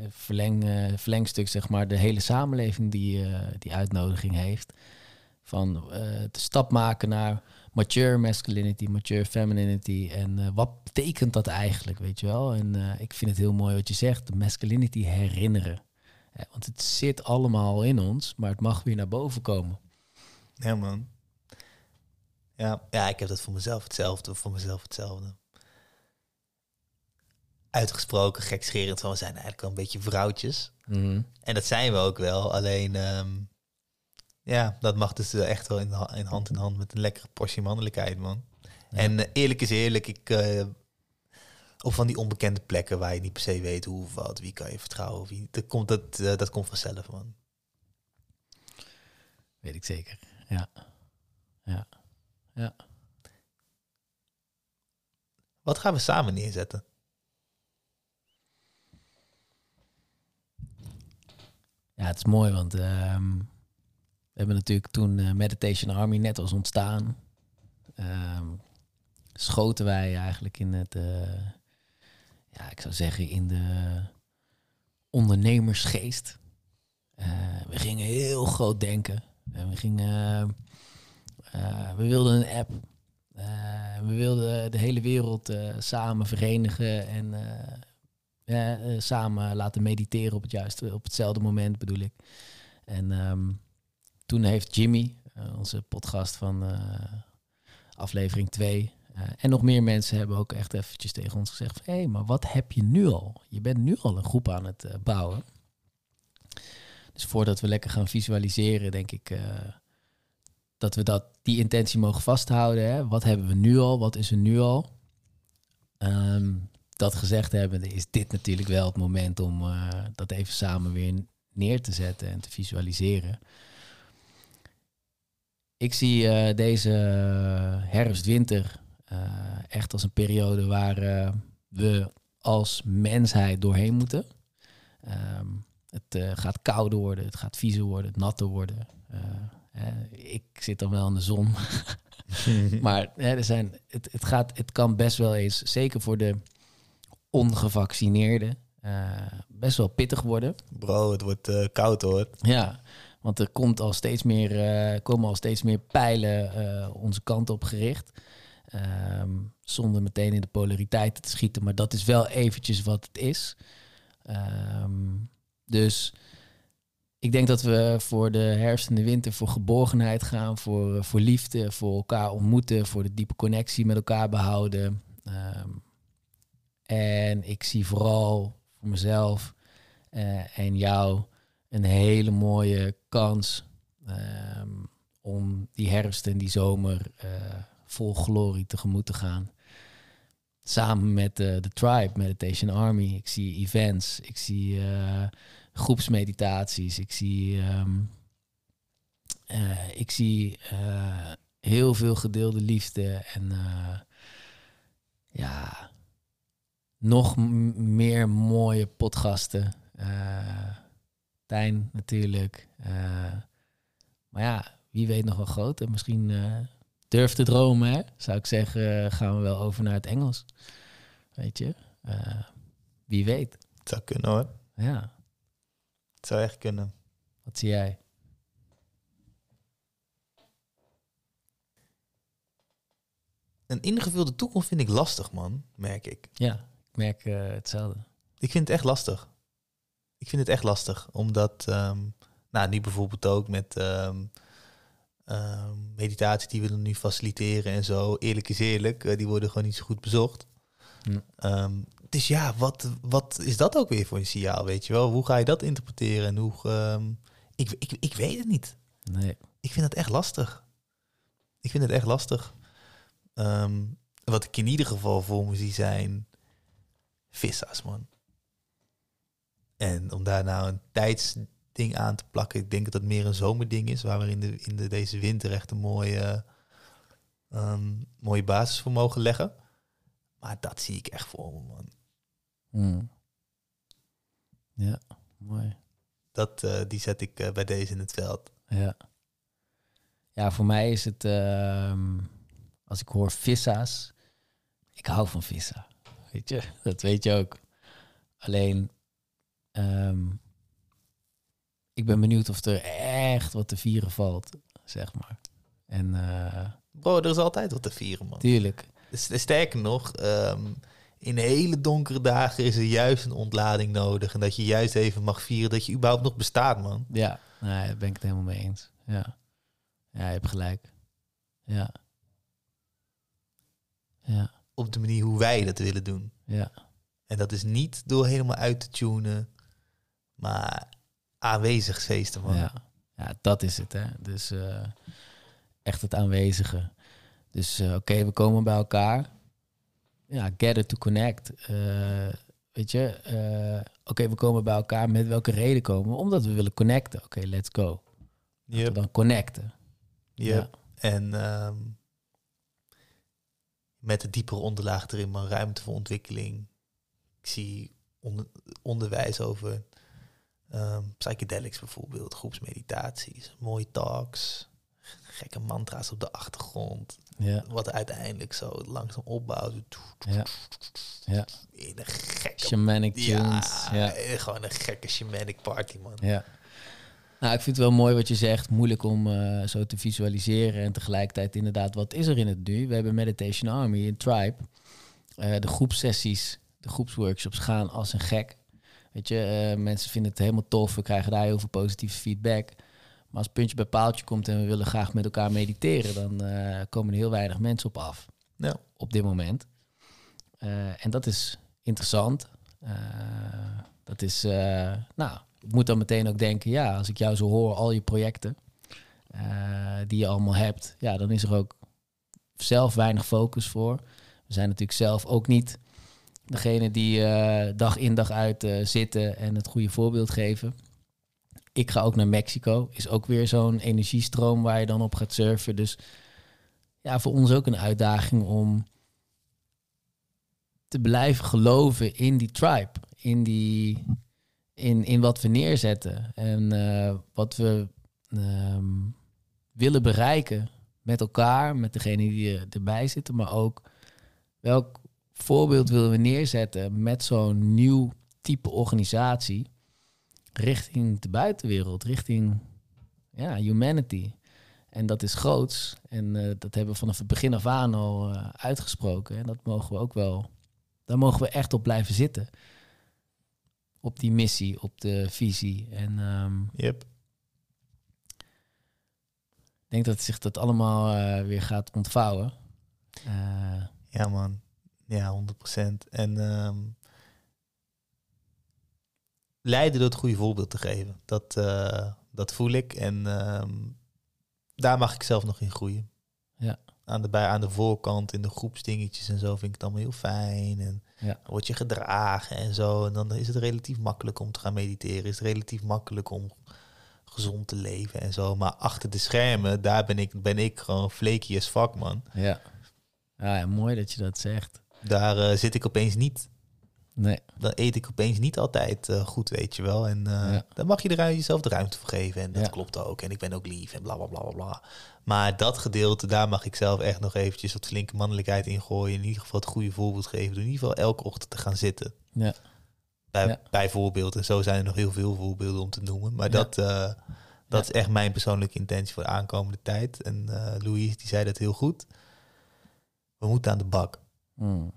verleng, eh, verlengstuk, zeg maar, de hele samenleving die eh, die uitnodiging heeft. Van de stap maken naar mature masculinity, mature femininity. En wat betekent dat eigenlijk, weet je wel? En ik vind het heel mooi wat je zegt, de masculinity herinneren. Want het zit allemaal in ons, maar het mag weer naar boven komen. Ja, man. Ja, ja, ik heb dat voor mezelf hetzelfde, voor mezelf hetzelfde. Uitgesproken gekscherend van, we zijn eigenlijk wel een beetje vrouwtjes. En dat zijn we ook wel, alleen... ehm, ja, dat mag dus echt wel in, in hand in hand met een lekkere portie mannelijkheid, man. Ja. En eh, eerlijk is eerlijk, ik... eh, op van die onbekende plekken waar je niet per se weet hoe of wat, wie kan je vertrouwen, wie, dat, komt, dat, eh, dat komt vanzelf, man. Weet ik zeker. Ja. Ja. Ja. Wat gaan we samen neerzetten? Ja, het is mooi, want ehm, we hebben natuurlijk toen eh, Meditation Army net was ontstaan. ehm, schoten wij eigenlijk in het, eh, ja, ik zou zeggen, in de ondernemersgeest. Eh, we gingen heel groot denken. En we gingen, eh, we wilden een app. Eh, we wilden de hele wereld eh, samen verenigen en eh, eh, samen laten mediteren op het juiste, op hetzelfde moment bedoel ik. En ehm, toen heeft Jimmy, eh, onze podcast van eh, aflevering 2, eh, en nog meer mensen hebben ook echt eventjes tegen ons gezegd: hé, hey, maar wat heb je nu al? Je bent nu al een groep aan het eh, bouwen. Dus voordat we lekker gaan visualiseren, denk ik eh, dat we dat, die intentie mogen vasthouden. Hè? Wat hebben we nu al? Wat is er nu al? Ehm, dat gezegd hebben, is dit natuurlijk wel het moment om eh, dat even samen weer neer te zetten en te visualiseren. Ik zie eh, deze herfst-winter eh, echt als een periode waar we als mensheid doorheen moeten. Ehm, het gaat kouder worden, het gaat viezer worden, het natter worden. Eh, ik zit dan wel in de zon. *laughs* *laughs* maar hè, er zijn, het, het, gaat, het kan best wel eens, zeker voor de ongevaccineerden, eh, best wel pittig worden. Bro, het wordt eh, koud hoor. Ja, want er komt al steeds meer, eh, komen al steeds meer pijlen onze kant op gericht. Ehm, zonder meteen in de polariteiten te schieten, maar dat is wel eventjes wat het is. Ehm, dus ik denk dat we voor de herfst en de winter voor geborgenheid gaan, voor, eh, voor liefde, voor elkaar ontmoeten, voor de diepe connectie met elkaar behouden. Ehm, en ik zie vooral voor mezelf eh, en jou een hele mooie kans ehm, om die herfst en die zomer eh, vol glorie tegemoet te gaan. Samen met de Tribe Meditation Army. Ik zie events, ik zie groepsmeditaties, ik zie, ehm, eh, ik zie eh, heel veel gedeelde liefde en eh, ja, nog meer mooie podcasten. Tijn natuurlijk. Maar ja, wie weet nog wel groot. En misschien durf te dromen, hè? zou ik zeggen, gaan we wel over naar het Engels. Weet je? Wie weet. Zou kunnen hoor. Ja, het zou echt kunnen. Wat zie jij? Een ingevulde toekomst vind ik lastig, man, merk ik. Ja, ik merk eh, hetzelfde. Ik vind het echt lastig. Ik vind het echt lastig, omdat, ehm, nou, nu bijvoorbeeld ook met ehm, ehm, meditatie die we dan nu faciliteren en zo, eerlijk is eerlijk, eh, die worden gewoon niet zo goed bezocht. Hm. Dus ja, wat, wat is dat ook weer voor een signaal, weet je wel? Hoe ga je dat interpreteren en hoe... ehm, ik, ik, ik weet het niet. Nee. Ik vind het echt lastig. Ik vind het echt lastig. Ehm, wat ik in ieder geval voor me zie zijn vissa's, man. En om daar nou een tijdsding aan te plakken, ik denk dat dat meer een zomerding is, waar we in, de, in de, deze winter echt een mooie, ehm, mooie basis voor mogen leggen. Maar dat zie ik echt voor me, man. Hm. Ja, mooi. Dat, eh, die zet ik eh, bij deze in het veld. Ja. Ja, voor mij is het, ehm, als ik hoor vissa's, ik hou van vissa. Weet je, *laughs* dat weet je ook. Alleen, ehm, ik ben benieuwd of er echt wat te vieren valt, zeg maar. En eh, Bro, er is altijd wat te vieren, man. tuurlijk, Sterker nog, ehm, in hele donkere dagen is er juist een ontlading nodig. En dat je juist even mag vieren dat je überhaupt nog bestaat, man. ja, nee, daar ben ik het helemaal mee eens. Ja, ja je hebt gelijk. Ja. Ja, Op de manier hoe wij dat willen doen. ja, En dat is niet door helemaal uit te tunen, maar aanwezig feesten, man. Ja, ja dat is het. Hè. Dus eh, echt het aanwezige. Dus eh, oké, we komen bij elkaar. Ja, gather to connect. Eh, weet je, eh, oké, we komen bij elkaar. Met welke reden komen we? Omdat we willen connecten. Oké, let's go. Yep, dan connecten. yep. En ehm, met de diepere onderlaag erin, man, ruimte voor ontwikkeling. Ik zie onder- onderwijs over ehm, psychedelics bijvoorbeeld, groepsmeditaties, mooie talks, gekke mantra's op de achtergrond. Ja, Wat uiteindelijk zo langzaam opbouwt. ja. ja. In een gekke... Shamanic tunes. Ja, Ja. eh, gewoon een gekke shamanic party, man. Ja. Nou, ik vind het wel mooi wat je zegt. Moeilijk om eh, zo te visualiseren. En tegelijkertijd inderdaad, wat is er in het nu? We hebben Meditation Army, een tribe. Eh, de groepsessies, de groepsworkshops gaan als een gek. Weet je, mensen vinden het helemaal tof. We krijgen daar heel veel positieve feedback. Maar als puntje bij paaltje komt en we willen graag met elkaar mediteren... dan eh, komen er heel weinig mensen op af Ja. op dit moment. Eh, en dat is interessant. Eh, dat is, nou, ik moet dan meteen ook denken, ja, als ik jou zo hoor, al je projecten die je allemaal hebt, ja, dan is er ook zelf weinig focus voor. We zijn natuurlijk zelf ook niet degene die dag in dag uit zitten en het goede voorbeeld geven. Ik ga ook naar Mexico, is ook weer zo'n energiestroom waar je dan op gaat surfen. Dus ja, voor ons ook een uitdaging om te blijven geloven in die tribe, in, die, in, in wat we neerzetten en eh, wat we ehm, willen bereiken met elkaar, met degene die er- erbij zitten, maar ook welk voorbeeld willen we neerzetten met zo'n nieuw type organisatie richting de buitenwereld, richting ja, humanity. En dat is groots. En eh, dat hebben we vanaf het begin af aan al eh, uitgesproken. En dat mogen we ook wel. Daar mogen we echt op blijven zitten. Op die missie, op de visie. En ehm, Yep. ik denk dat zich dat allemaal eh, weer gaat ontvouwen. Ja, man. Ja, 100%. En ehm, leiden door het goede voorbeeld te geven. Dat, eh, dat voel ik. En ehm, daar mag ik zelf nog in groeien. Ja. Aan de, bij, aan de voorkant, in de groepsdingetjes en zo, vind ik het allemaal heel fijn. En Ja. dan word je gedragen en zo. En dan is het relatief makkelijk om te gaan mediteren. Is het relatief makkelijk om gezond te leven en zo. Maar achter de schermen, daar ben ik, ben ik gewoon flaky as fuck, man. ja. Ja, ja, mooi dat je dat zegt. Daar eh, zit ik opeens niet. Nee, Dan eet ik opeens niet altijd eh, goed, weet je wel. En Ja. dan mag je er jezelf de ruimte voor geven. En dat Ja. klopt ook. En ik ben ook lief en bla bla bla bla. Maar dat gedeelte, daar mag ik zelf echt nog eventjes wat flinke mannelijkheid in gooien. In ieder geval het goede voorbeeld geven. Door in ieder geval elke ochtend te gaan zitten. ja. Bij, Ja. Bijvoorbeeld. En zo zijn er nog heel veel voorbeelden om te noemen. Maar dat, eh, dat is echt mijn persoonlijke intentie voor de aankomende tijd. En eh Louis, die zei dat heel goed. We moeten aan de bak. Mm.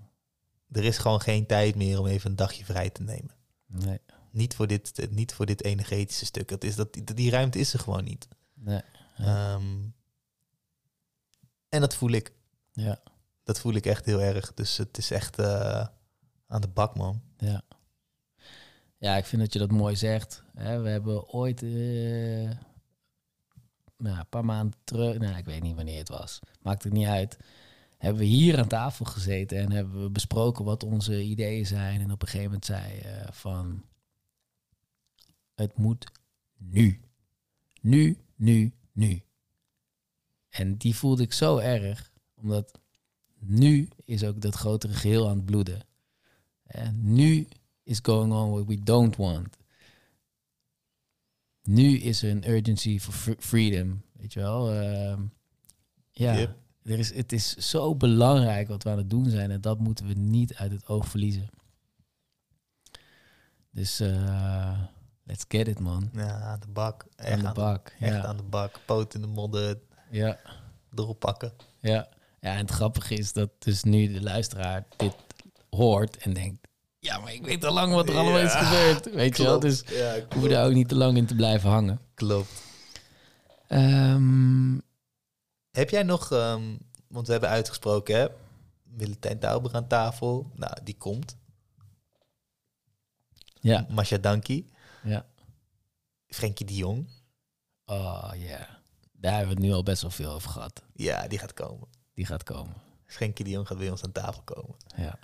Er is gewoon geen tijd meer om even een dagje vrij te nemen. Nee, Niet voor dit, niet voor dit energetische stuk. Dat is dat, die, ruimte is er gewoon niet. nee. Ehm, en dat voel ik. Ja, Dat voel ik echt heel erg. Dus het is echt eh, aan de bak, man. ja. Ja, ik vind dat je dat mooi zegt. Hè, we hebben ooit, eh, nou, een paar maanden terug, nou, ik weet niet wanneer het was, maakt het niet uit. Hebben we hier aan tafel gezeten en hebben we besproken wat onze ideeën zijn. En op een gegeven moment zei eh, van, het moet nu. Nu, nu, nu. En die voelde ik zo erg, omdat nu is ook dat grotere geheel aan het bloeden. En nu is going on what we don't want. Nu is er een urgency for fr- freedom, weet je wel. Ehm, ja. Er is, het is zo belangrijk wat we aan het doen zijn en dat moeten we niet uit het oog verliezen. Dus eh, let's get it, man. Ja, aan de bak. Echt Aan de bak. Echt Ja. aan de bak. Poot in de modder. Ja. Erop pakken. Ja. ja, en het grappige is dat dus nu de luisteraar dit hoort en denkt... Ja, maar ik weet al lang wat er allemaal is gebeurd. Weet je wel, dus ja, we hoeven daar ook niet te lang in te blijven hangen. Klopt. Ehm, Heb jij nog, ehm, want we hebben uitgesproken, hè? Militijn Tauber aan tafel. Nou, die komt. ja, Masha Danki. ja. Frenkie de Jong. Oh ja, daar hebben we het nu al best wel veel over gehad. Ja, die gaat komen. Die gaat komen. Frenkie de Jong gaat bij ons aan tafel komen. Ja.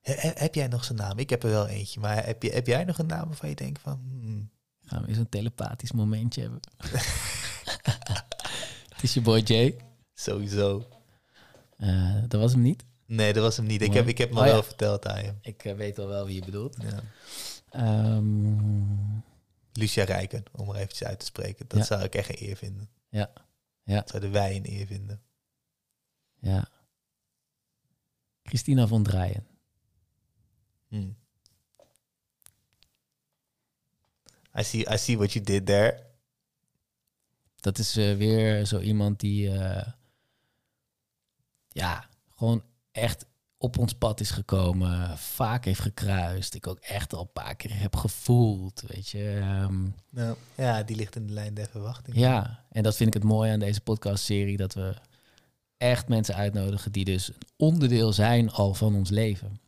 He- he- heb jij nog zijn naam? Ik heb er wel eentje. Maar heb, je, heb jij nog een naam waarvan je denkt van... hmm, Gaan we eens een telepathisch momentje hebben. *laughs* het is je boy Jay. sowieso. Eh, dat was hem niet. Nee, dat was hem niet. Ik heb, ik heb hem Oh, ja. wel verteld aan je. Ik eh, weet al wel wie je bedoelt. Ja. Ehm, Lucia Rijken, om er eventjes uit te spreken. Dat Ja. zou ik echt een eer vinden. Ja. Ja. Dat zouden wij een eer vinden. ja. Christina von Draaien. Hmm. I see, I see what you did there. Dat is eh, weer zo iemand die eh, ja, gewoon echt op ons pad is gekomen, vaak heeft gekruist. Ik ook echt al een paar keer heb gevoeld, weet je. Nou, ja, die ligt in de lijn der verwachting. ja, en dat vind ik het mooie aan deze podcastserie, dat we echt mensen uitnodigen die dus een onderdeel zijn al van ons leven.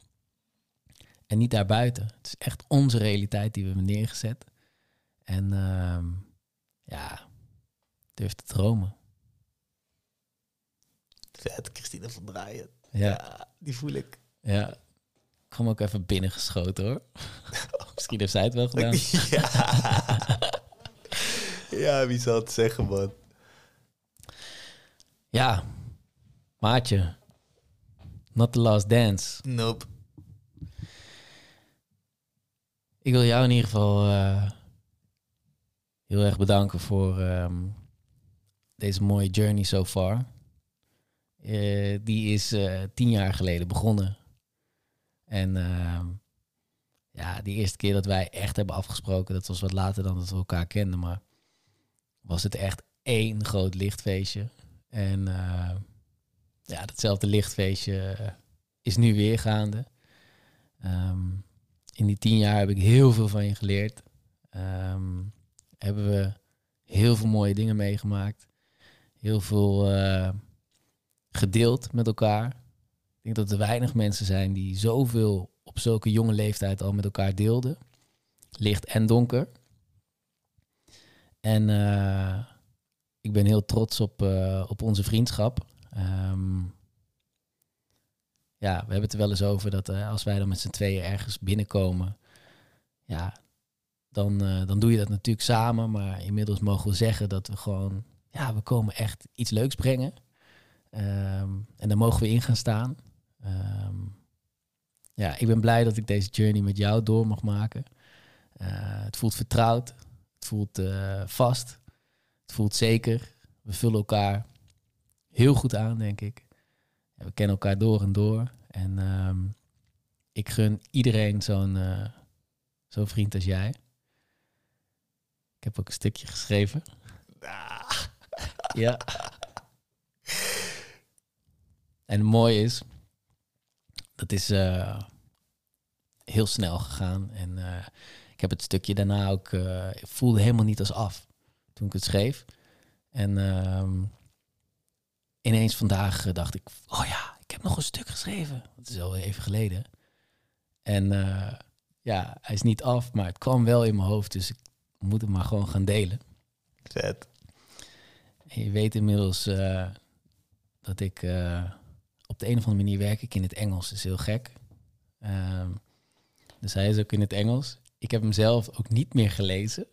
En niet daarbuiten. Het is echt onze realiteit die we hebben neergezet. En ehm, ja, durf te dromen. Vet, Christine van Draaien. Ja, Ja, die voel ik. ja. Ik kwam ook even binnengeschoten hoor. *laughs* Misschien heeft zij het wel gedaan. *laughs* ja. ja, wie zal het zeggen, man? Ja, maatje. Not the last dance. Nope. Ik wil jou in ieder geval eh, heel erg bedanken voor ehm, deze mooie journey so far. Eh, die is eh, tien jaar geleden begonnen. En ehm, ja, die eerste keer dat wij echt hebben afgesproken, dat was wat later dan dat we elkaar kenden, maar was het echt één groot lichtfeestje. En eh, ja, datzelfde lichtfeestje is nu weer gaande. Ehm, in die tien jaar heb ik heel veel van je geleerd. Ehm, hebben we heel veel mooie dingen meegemaakt. Heel veel eh, gedeeld met elkaar. Ik denk dat er weinig mensen zijn die zoveel op zulke jonge leeftijd al met elkaar deelden. Licht en donker. En eh, ik ben heel trots op, eh, op onze vriendschap. Ehm, ja, we hebben het er wel eens over dat als wij dan met z'n tweeën ergens binnenkomen, ja, dan, dan doe je dat natuurlijk samen. Maar inmiddels mogen we zeggen dat we gewoon, ja, we komen echt iets leuks brengen. Ehm, en daar mogen we in gaan staan. Ehm, ja, ik ben blij dat ik deze journey met jou door mag maken. Eh, het voelt vertrouwd. Het voelt eh, vast. Het voelt zeker. We vullen elkaar heel goed aan, denk ik. We kennen elkaar door en door. En ehm, ik gun iedereen zo'n eh, zo'n vriend als jij. Ik heb ook een stukje geschreven. Ja. En het mooie is, dat is eh, heel snel gegaan. En eh, ik heb het stukje daarna ook, eh, ik voelde helemaal niet als af toen ik het schreef. En ehm, ineens vandaag eh, dacht ik, oh ja, ik heb nog een stuk geschreven. Dat is al even geleden. En eh, ja, hij is niet af, maar het kwam wel in mijn hoofd. Dus ik moet het maar gewoon gaan delen. Vet. Je weet inmiddels eh, dat ik eh, op de een of andere manier werk ik in het Engels. Dat is heel gek. Dus hij is ook in het Engels. Ik heb hem zelf ook niet meer gelezen.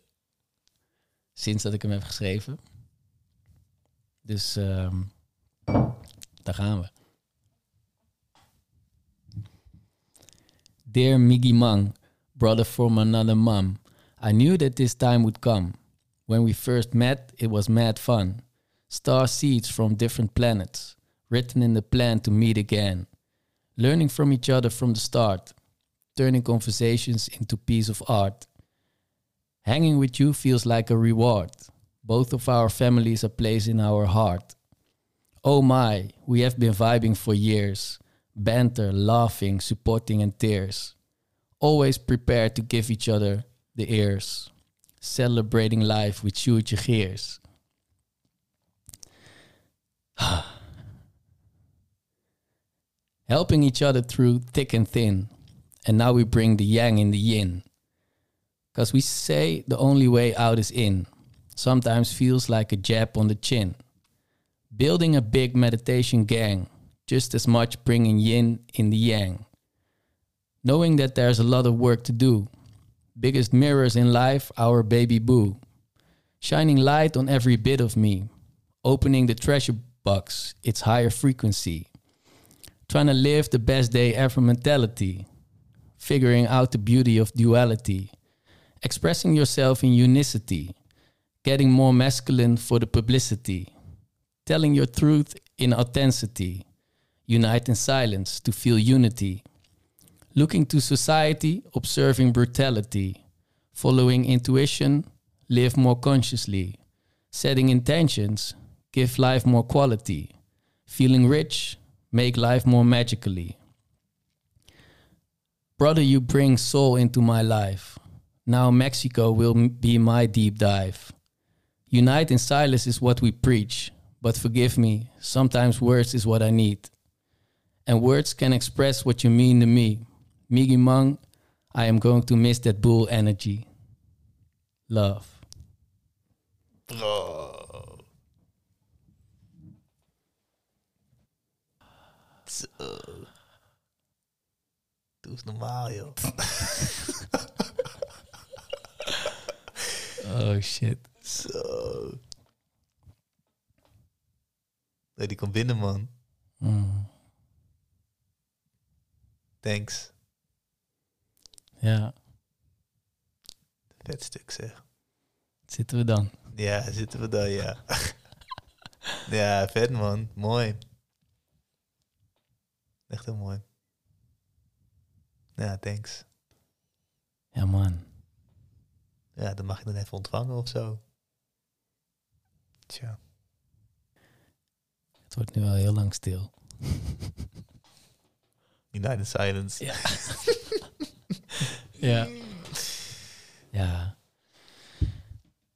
Sinds dat ik hem heb geschreven. Dus ehm, daar gaan we. Dear Miggy Mang, brother from another mom, I knew that this time would come. When we first met, it was mad fun. Star seeds from different planets, written in the plan to meet again. Learning from each other from the start, turning conversations into piece of art. Hanging with you feels like a reward. Both of our families are placed in our heart. Oh my, we have been vibing for years. Banter, laughing, supporting, and tears. Always prepared to give each other the ears. Celebrating life with Sjoerdje Geers. *sighs* Helping each other through thick and thin. And now we bring the yang in the yin. Because we say the only way out is in. Sometimes feels like a jab on the chin. Building a big meditation gang, just as much bringing yin in the yang. Knowing that there's a lot of work to do. Biggest mirrors in life, our baby boo. Shining light on every bit of me. Opening the treasure box, its higher frequency. Trying to live the best day ever mentality. Figuring out the beauty of duality. Expressing yourself in unicity. Getting more masculine for the publicity. Telling your truth in authenticity. Unite in silence to feel unity. Looking to society, observing brutality. Following intuition, live more consciously. Setting intentions, give life more quality. Feeling rich, make life more magically. Brother, you bring soul into my life. Now Mexico will be my deep dive. Unite in silence is what we preach, but forgive me, sometimes words is what I need. And words can express what you mean to me. Miggy Mang, I am going to miss that bull energy. Love. Bro. Zo. Doe eens normaal, joh. Oh shit. Zo. Nee, die komt binnen, man. Mm. Thanks. Ja, Vet stuk, zeg. zitten we dan. Ja, zitten we dan, ja. *laughs* ja, vet, man. Mooi. Echt heel mooi. Ja, thanks. Ja man. Ja, dan mag je dan even ontvangen of zo. Tja. Het wordt nu wel heel lang stil. United Silence. Ja. *laughs* ja. Ja.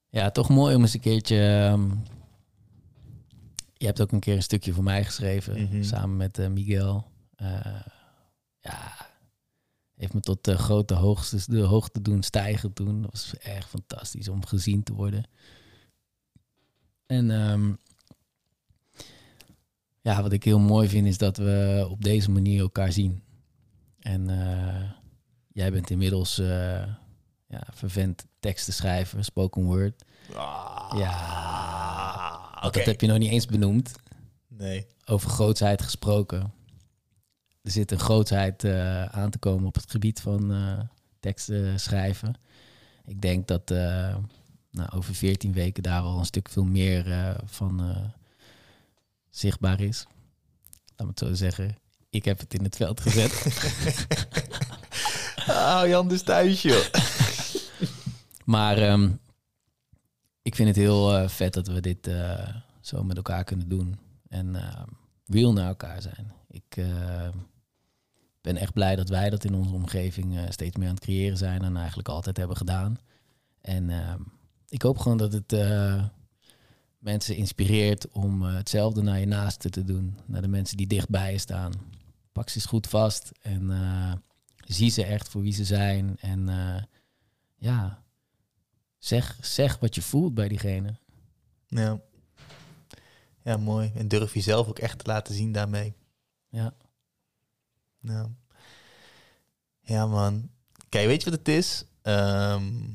Ja, toch mooi om eens een keertje... ehm, je hebt ook een keer een stukje voor mij geschreven, Mhm. samen met eh, Miguel. Eh, ja, heeft me tot de grote hoogte, de hoogte doen stijgen toen. Dat was echt fantastisch om gezien te worden. En ehm, ja, wat ik heel mooi vind is dat we op deze manier elkaar zien. En eh, jij bent inmiddels eh ja, vervent teksten schrijven, spoken word. Ah, Ja. Want Dat heb je nog niet eens benoemd. Nee. Over grootsheid gesproken. Er zit een grootsheid eh, aan te komen op het gebied van eh, teksten schrijven. Ik denk dat nou, over 14 weken daar al een stuk veel meer van zichtbaar is. Laat me het zo zeggen. Ik heb het in het veld gezet. *laughs* Ah, Jan dus thuis, joh. *laughs* Maar ehm, ik vind het heel eh, vet dat we dit eh, zo met elkaar kunnen doen. En ehm, real naar elkaar zijn. Ik eh, ben echt blij dat wij dat in onze omgeving eh, steeds meer aan het creëren zijn en eigenlijk altijd hebben gedaan. En ik hoop gewoon dat het mensen inspireert om hetzelfde naar je naasten te doen. Naar de mensen die dichtbij je staan. Pak ze eens goed vast en zie ze echt voor wie ze zijn. En eh, ja, zeg, zeg wat je voelt bij diegene. Ja. ja, mooi. En durf jezelf ook echt te laten zien daarmee. Ja. Ja, ja man. Kijk, weet je wat het is? Ehm,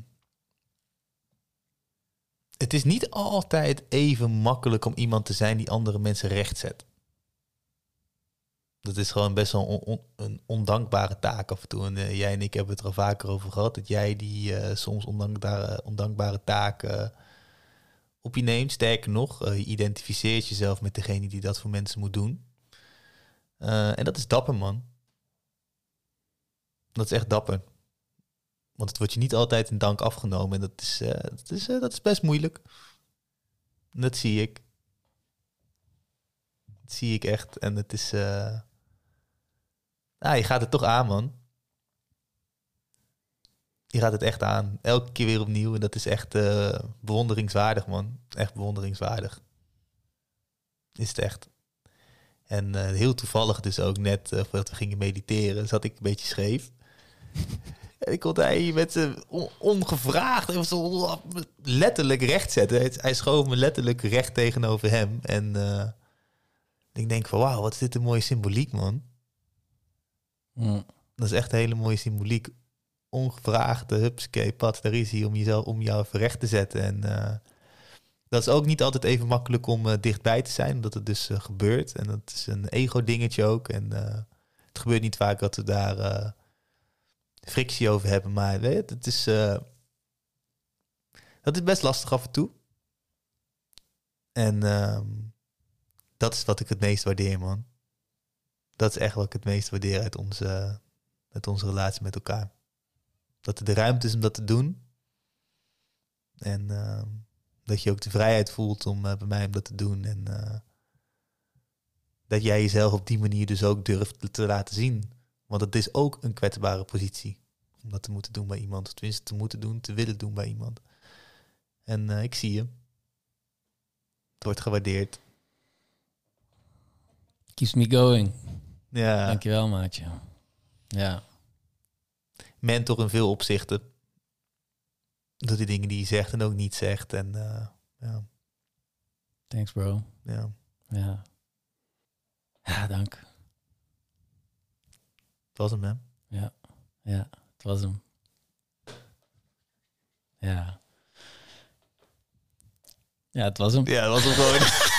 het is niet altijd even makkelijk om iemand te zijn die andere mensen recht zet. Dat is gewoon best wel een ondankbare taak af en toe. En eh, jij en ik hebben het er al vaker over gehad. Dat jij die eh, soms ondankbare, ondankbare taken op je neemt. Sterker nog, eh, je identificeert jezelf met degene die dat voor mensen moet doen. Eh, en dat is dapper, man. Dat is echt dapper. Want het wordt je niet altijd in dank afgenomen. En dat is, eh, dat is, eh, dat is best moeilijk. Dat zie ik. Dat zie ik echt. En het is... eh nou, je gaat het toch aan, man. Je gaat het echt aan. Elke keer weer opnieuw. En dat is echt eh, bewonderingswaardig, man. Echt bewonderingswaardig. Is het echt. En eh, heel toevallig dus ook net eh, voordat we gingen mediteren, zat ik een beetje scheef. *laughs* en ik kon hij met zijn on- ongevraagd, even zo letterlijk recht zetten. Hij, schoof me letterlijk recht tegenover hem. En ik denk van wauw, wat is dit een mooie symboliek, man. Mm. Dat is echt een hele mooie symboliek. Ongevraagd, de hupsakee, pad, daar is hij om, jezelf, om jou even recht te zetten. En eh, dat is ook niet altijd even makkelijk om eh, dichtbij te zijn, omdat het dus eh, gebeurt. En dat is een ego-dingetje ook. En het gebeurt niet vaak dat we daar frictie over hebben. Maar weet je, het is, dat is best lastig af en toe. En ehm, dat is wat ik het meest waardeer, man. Dat is echt wat ik het meest waardeer uit onze, uit onze relatie met elkaar. Dat er de ruimte is om dat te doen. En ehm, dat je ook de vrijheid voelt om eh, bij mij om dat te doen. En eh, dat jij jezelf op die manier dus ook durft te- te laten zien. Want het is ook een kwetsbare positie. Om dat te moeten doen bij iemand. Of tenminste te moeten doen, te willen doen bij iemand. En eh, ik zie je. Het wordt gewaardeerd. Keeps me going. Ja, Dankjewel, maatje. Ja. mentor in veel opzichten. Door die dingen die je zegt en ook niet zegt. En eh, ja, Thanks, bro. ja. Ja. Ja, dank. Het was hem, hè? Ja. Ja, het was hem. Ja. Ja, het was hem. Ja, dat was hem gewoon. *laughs*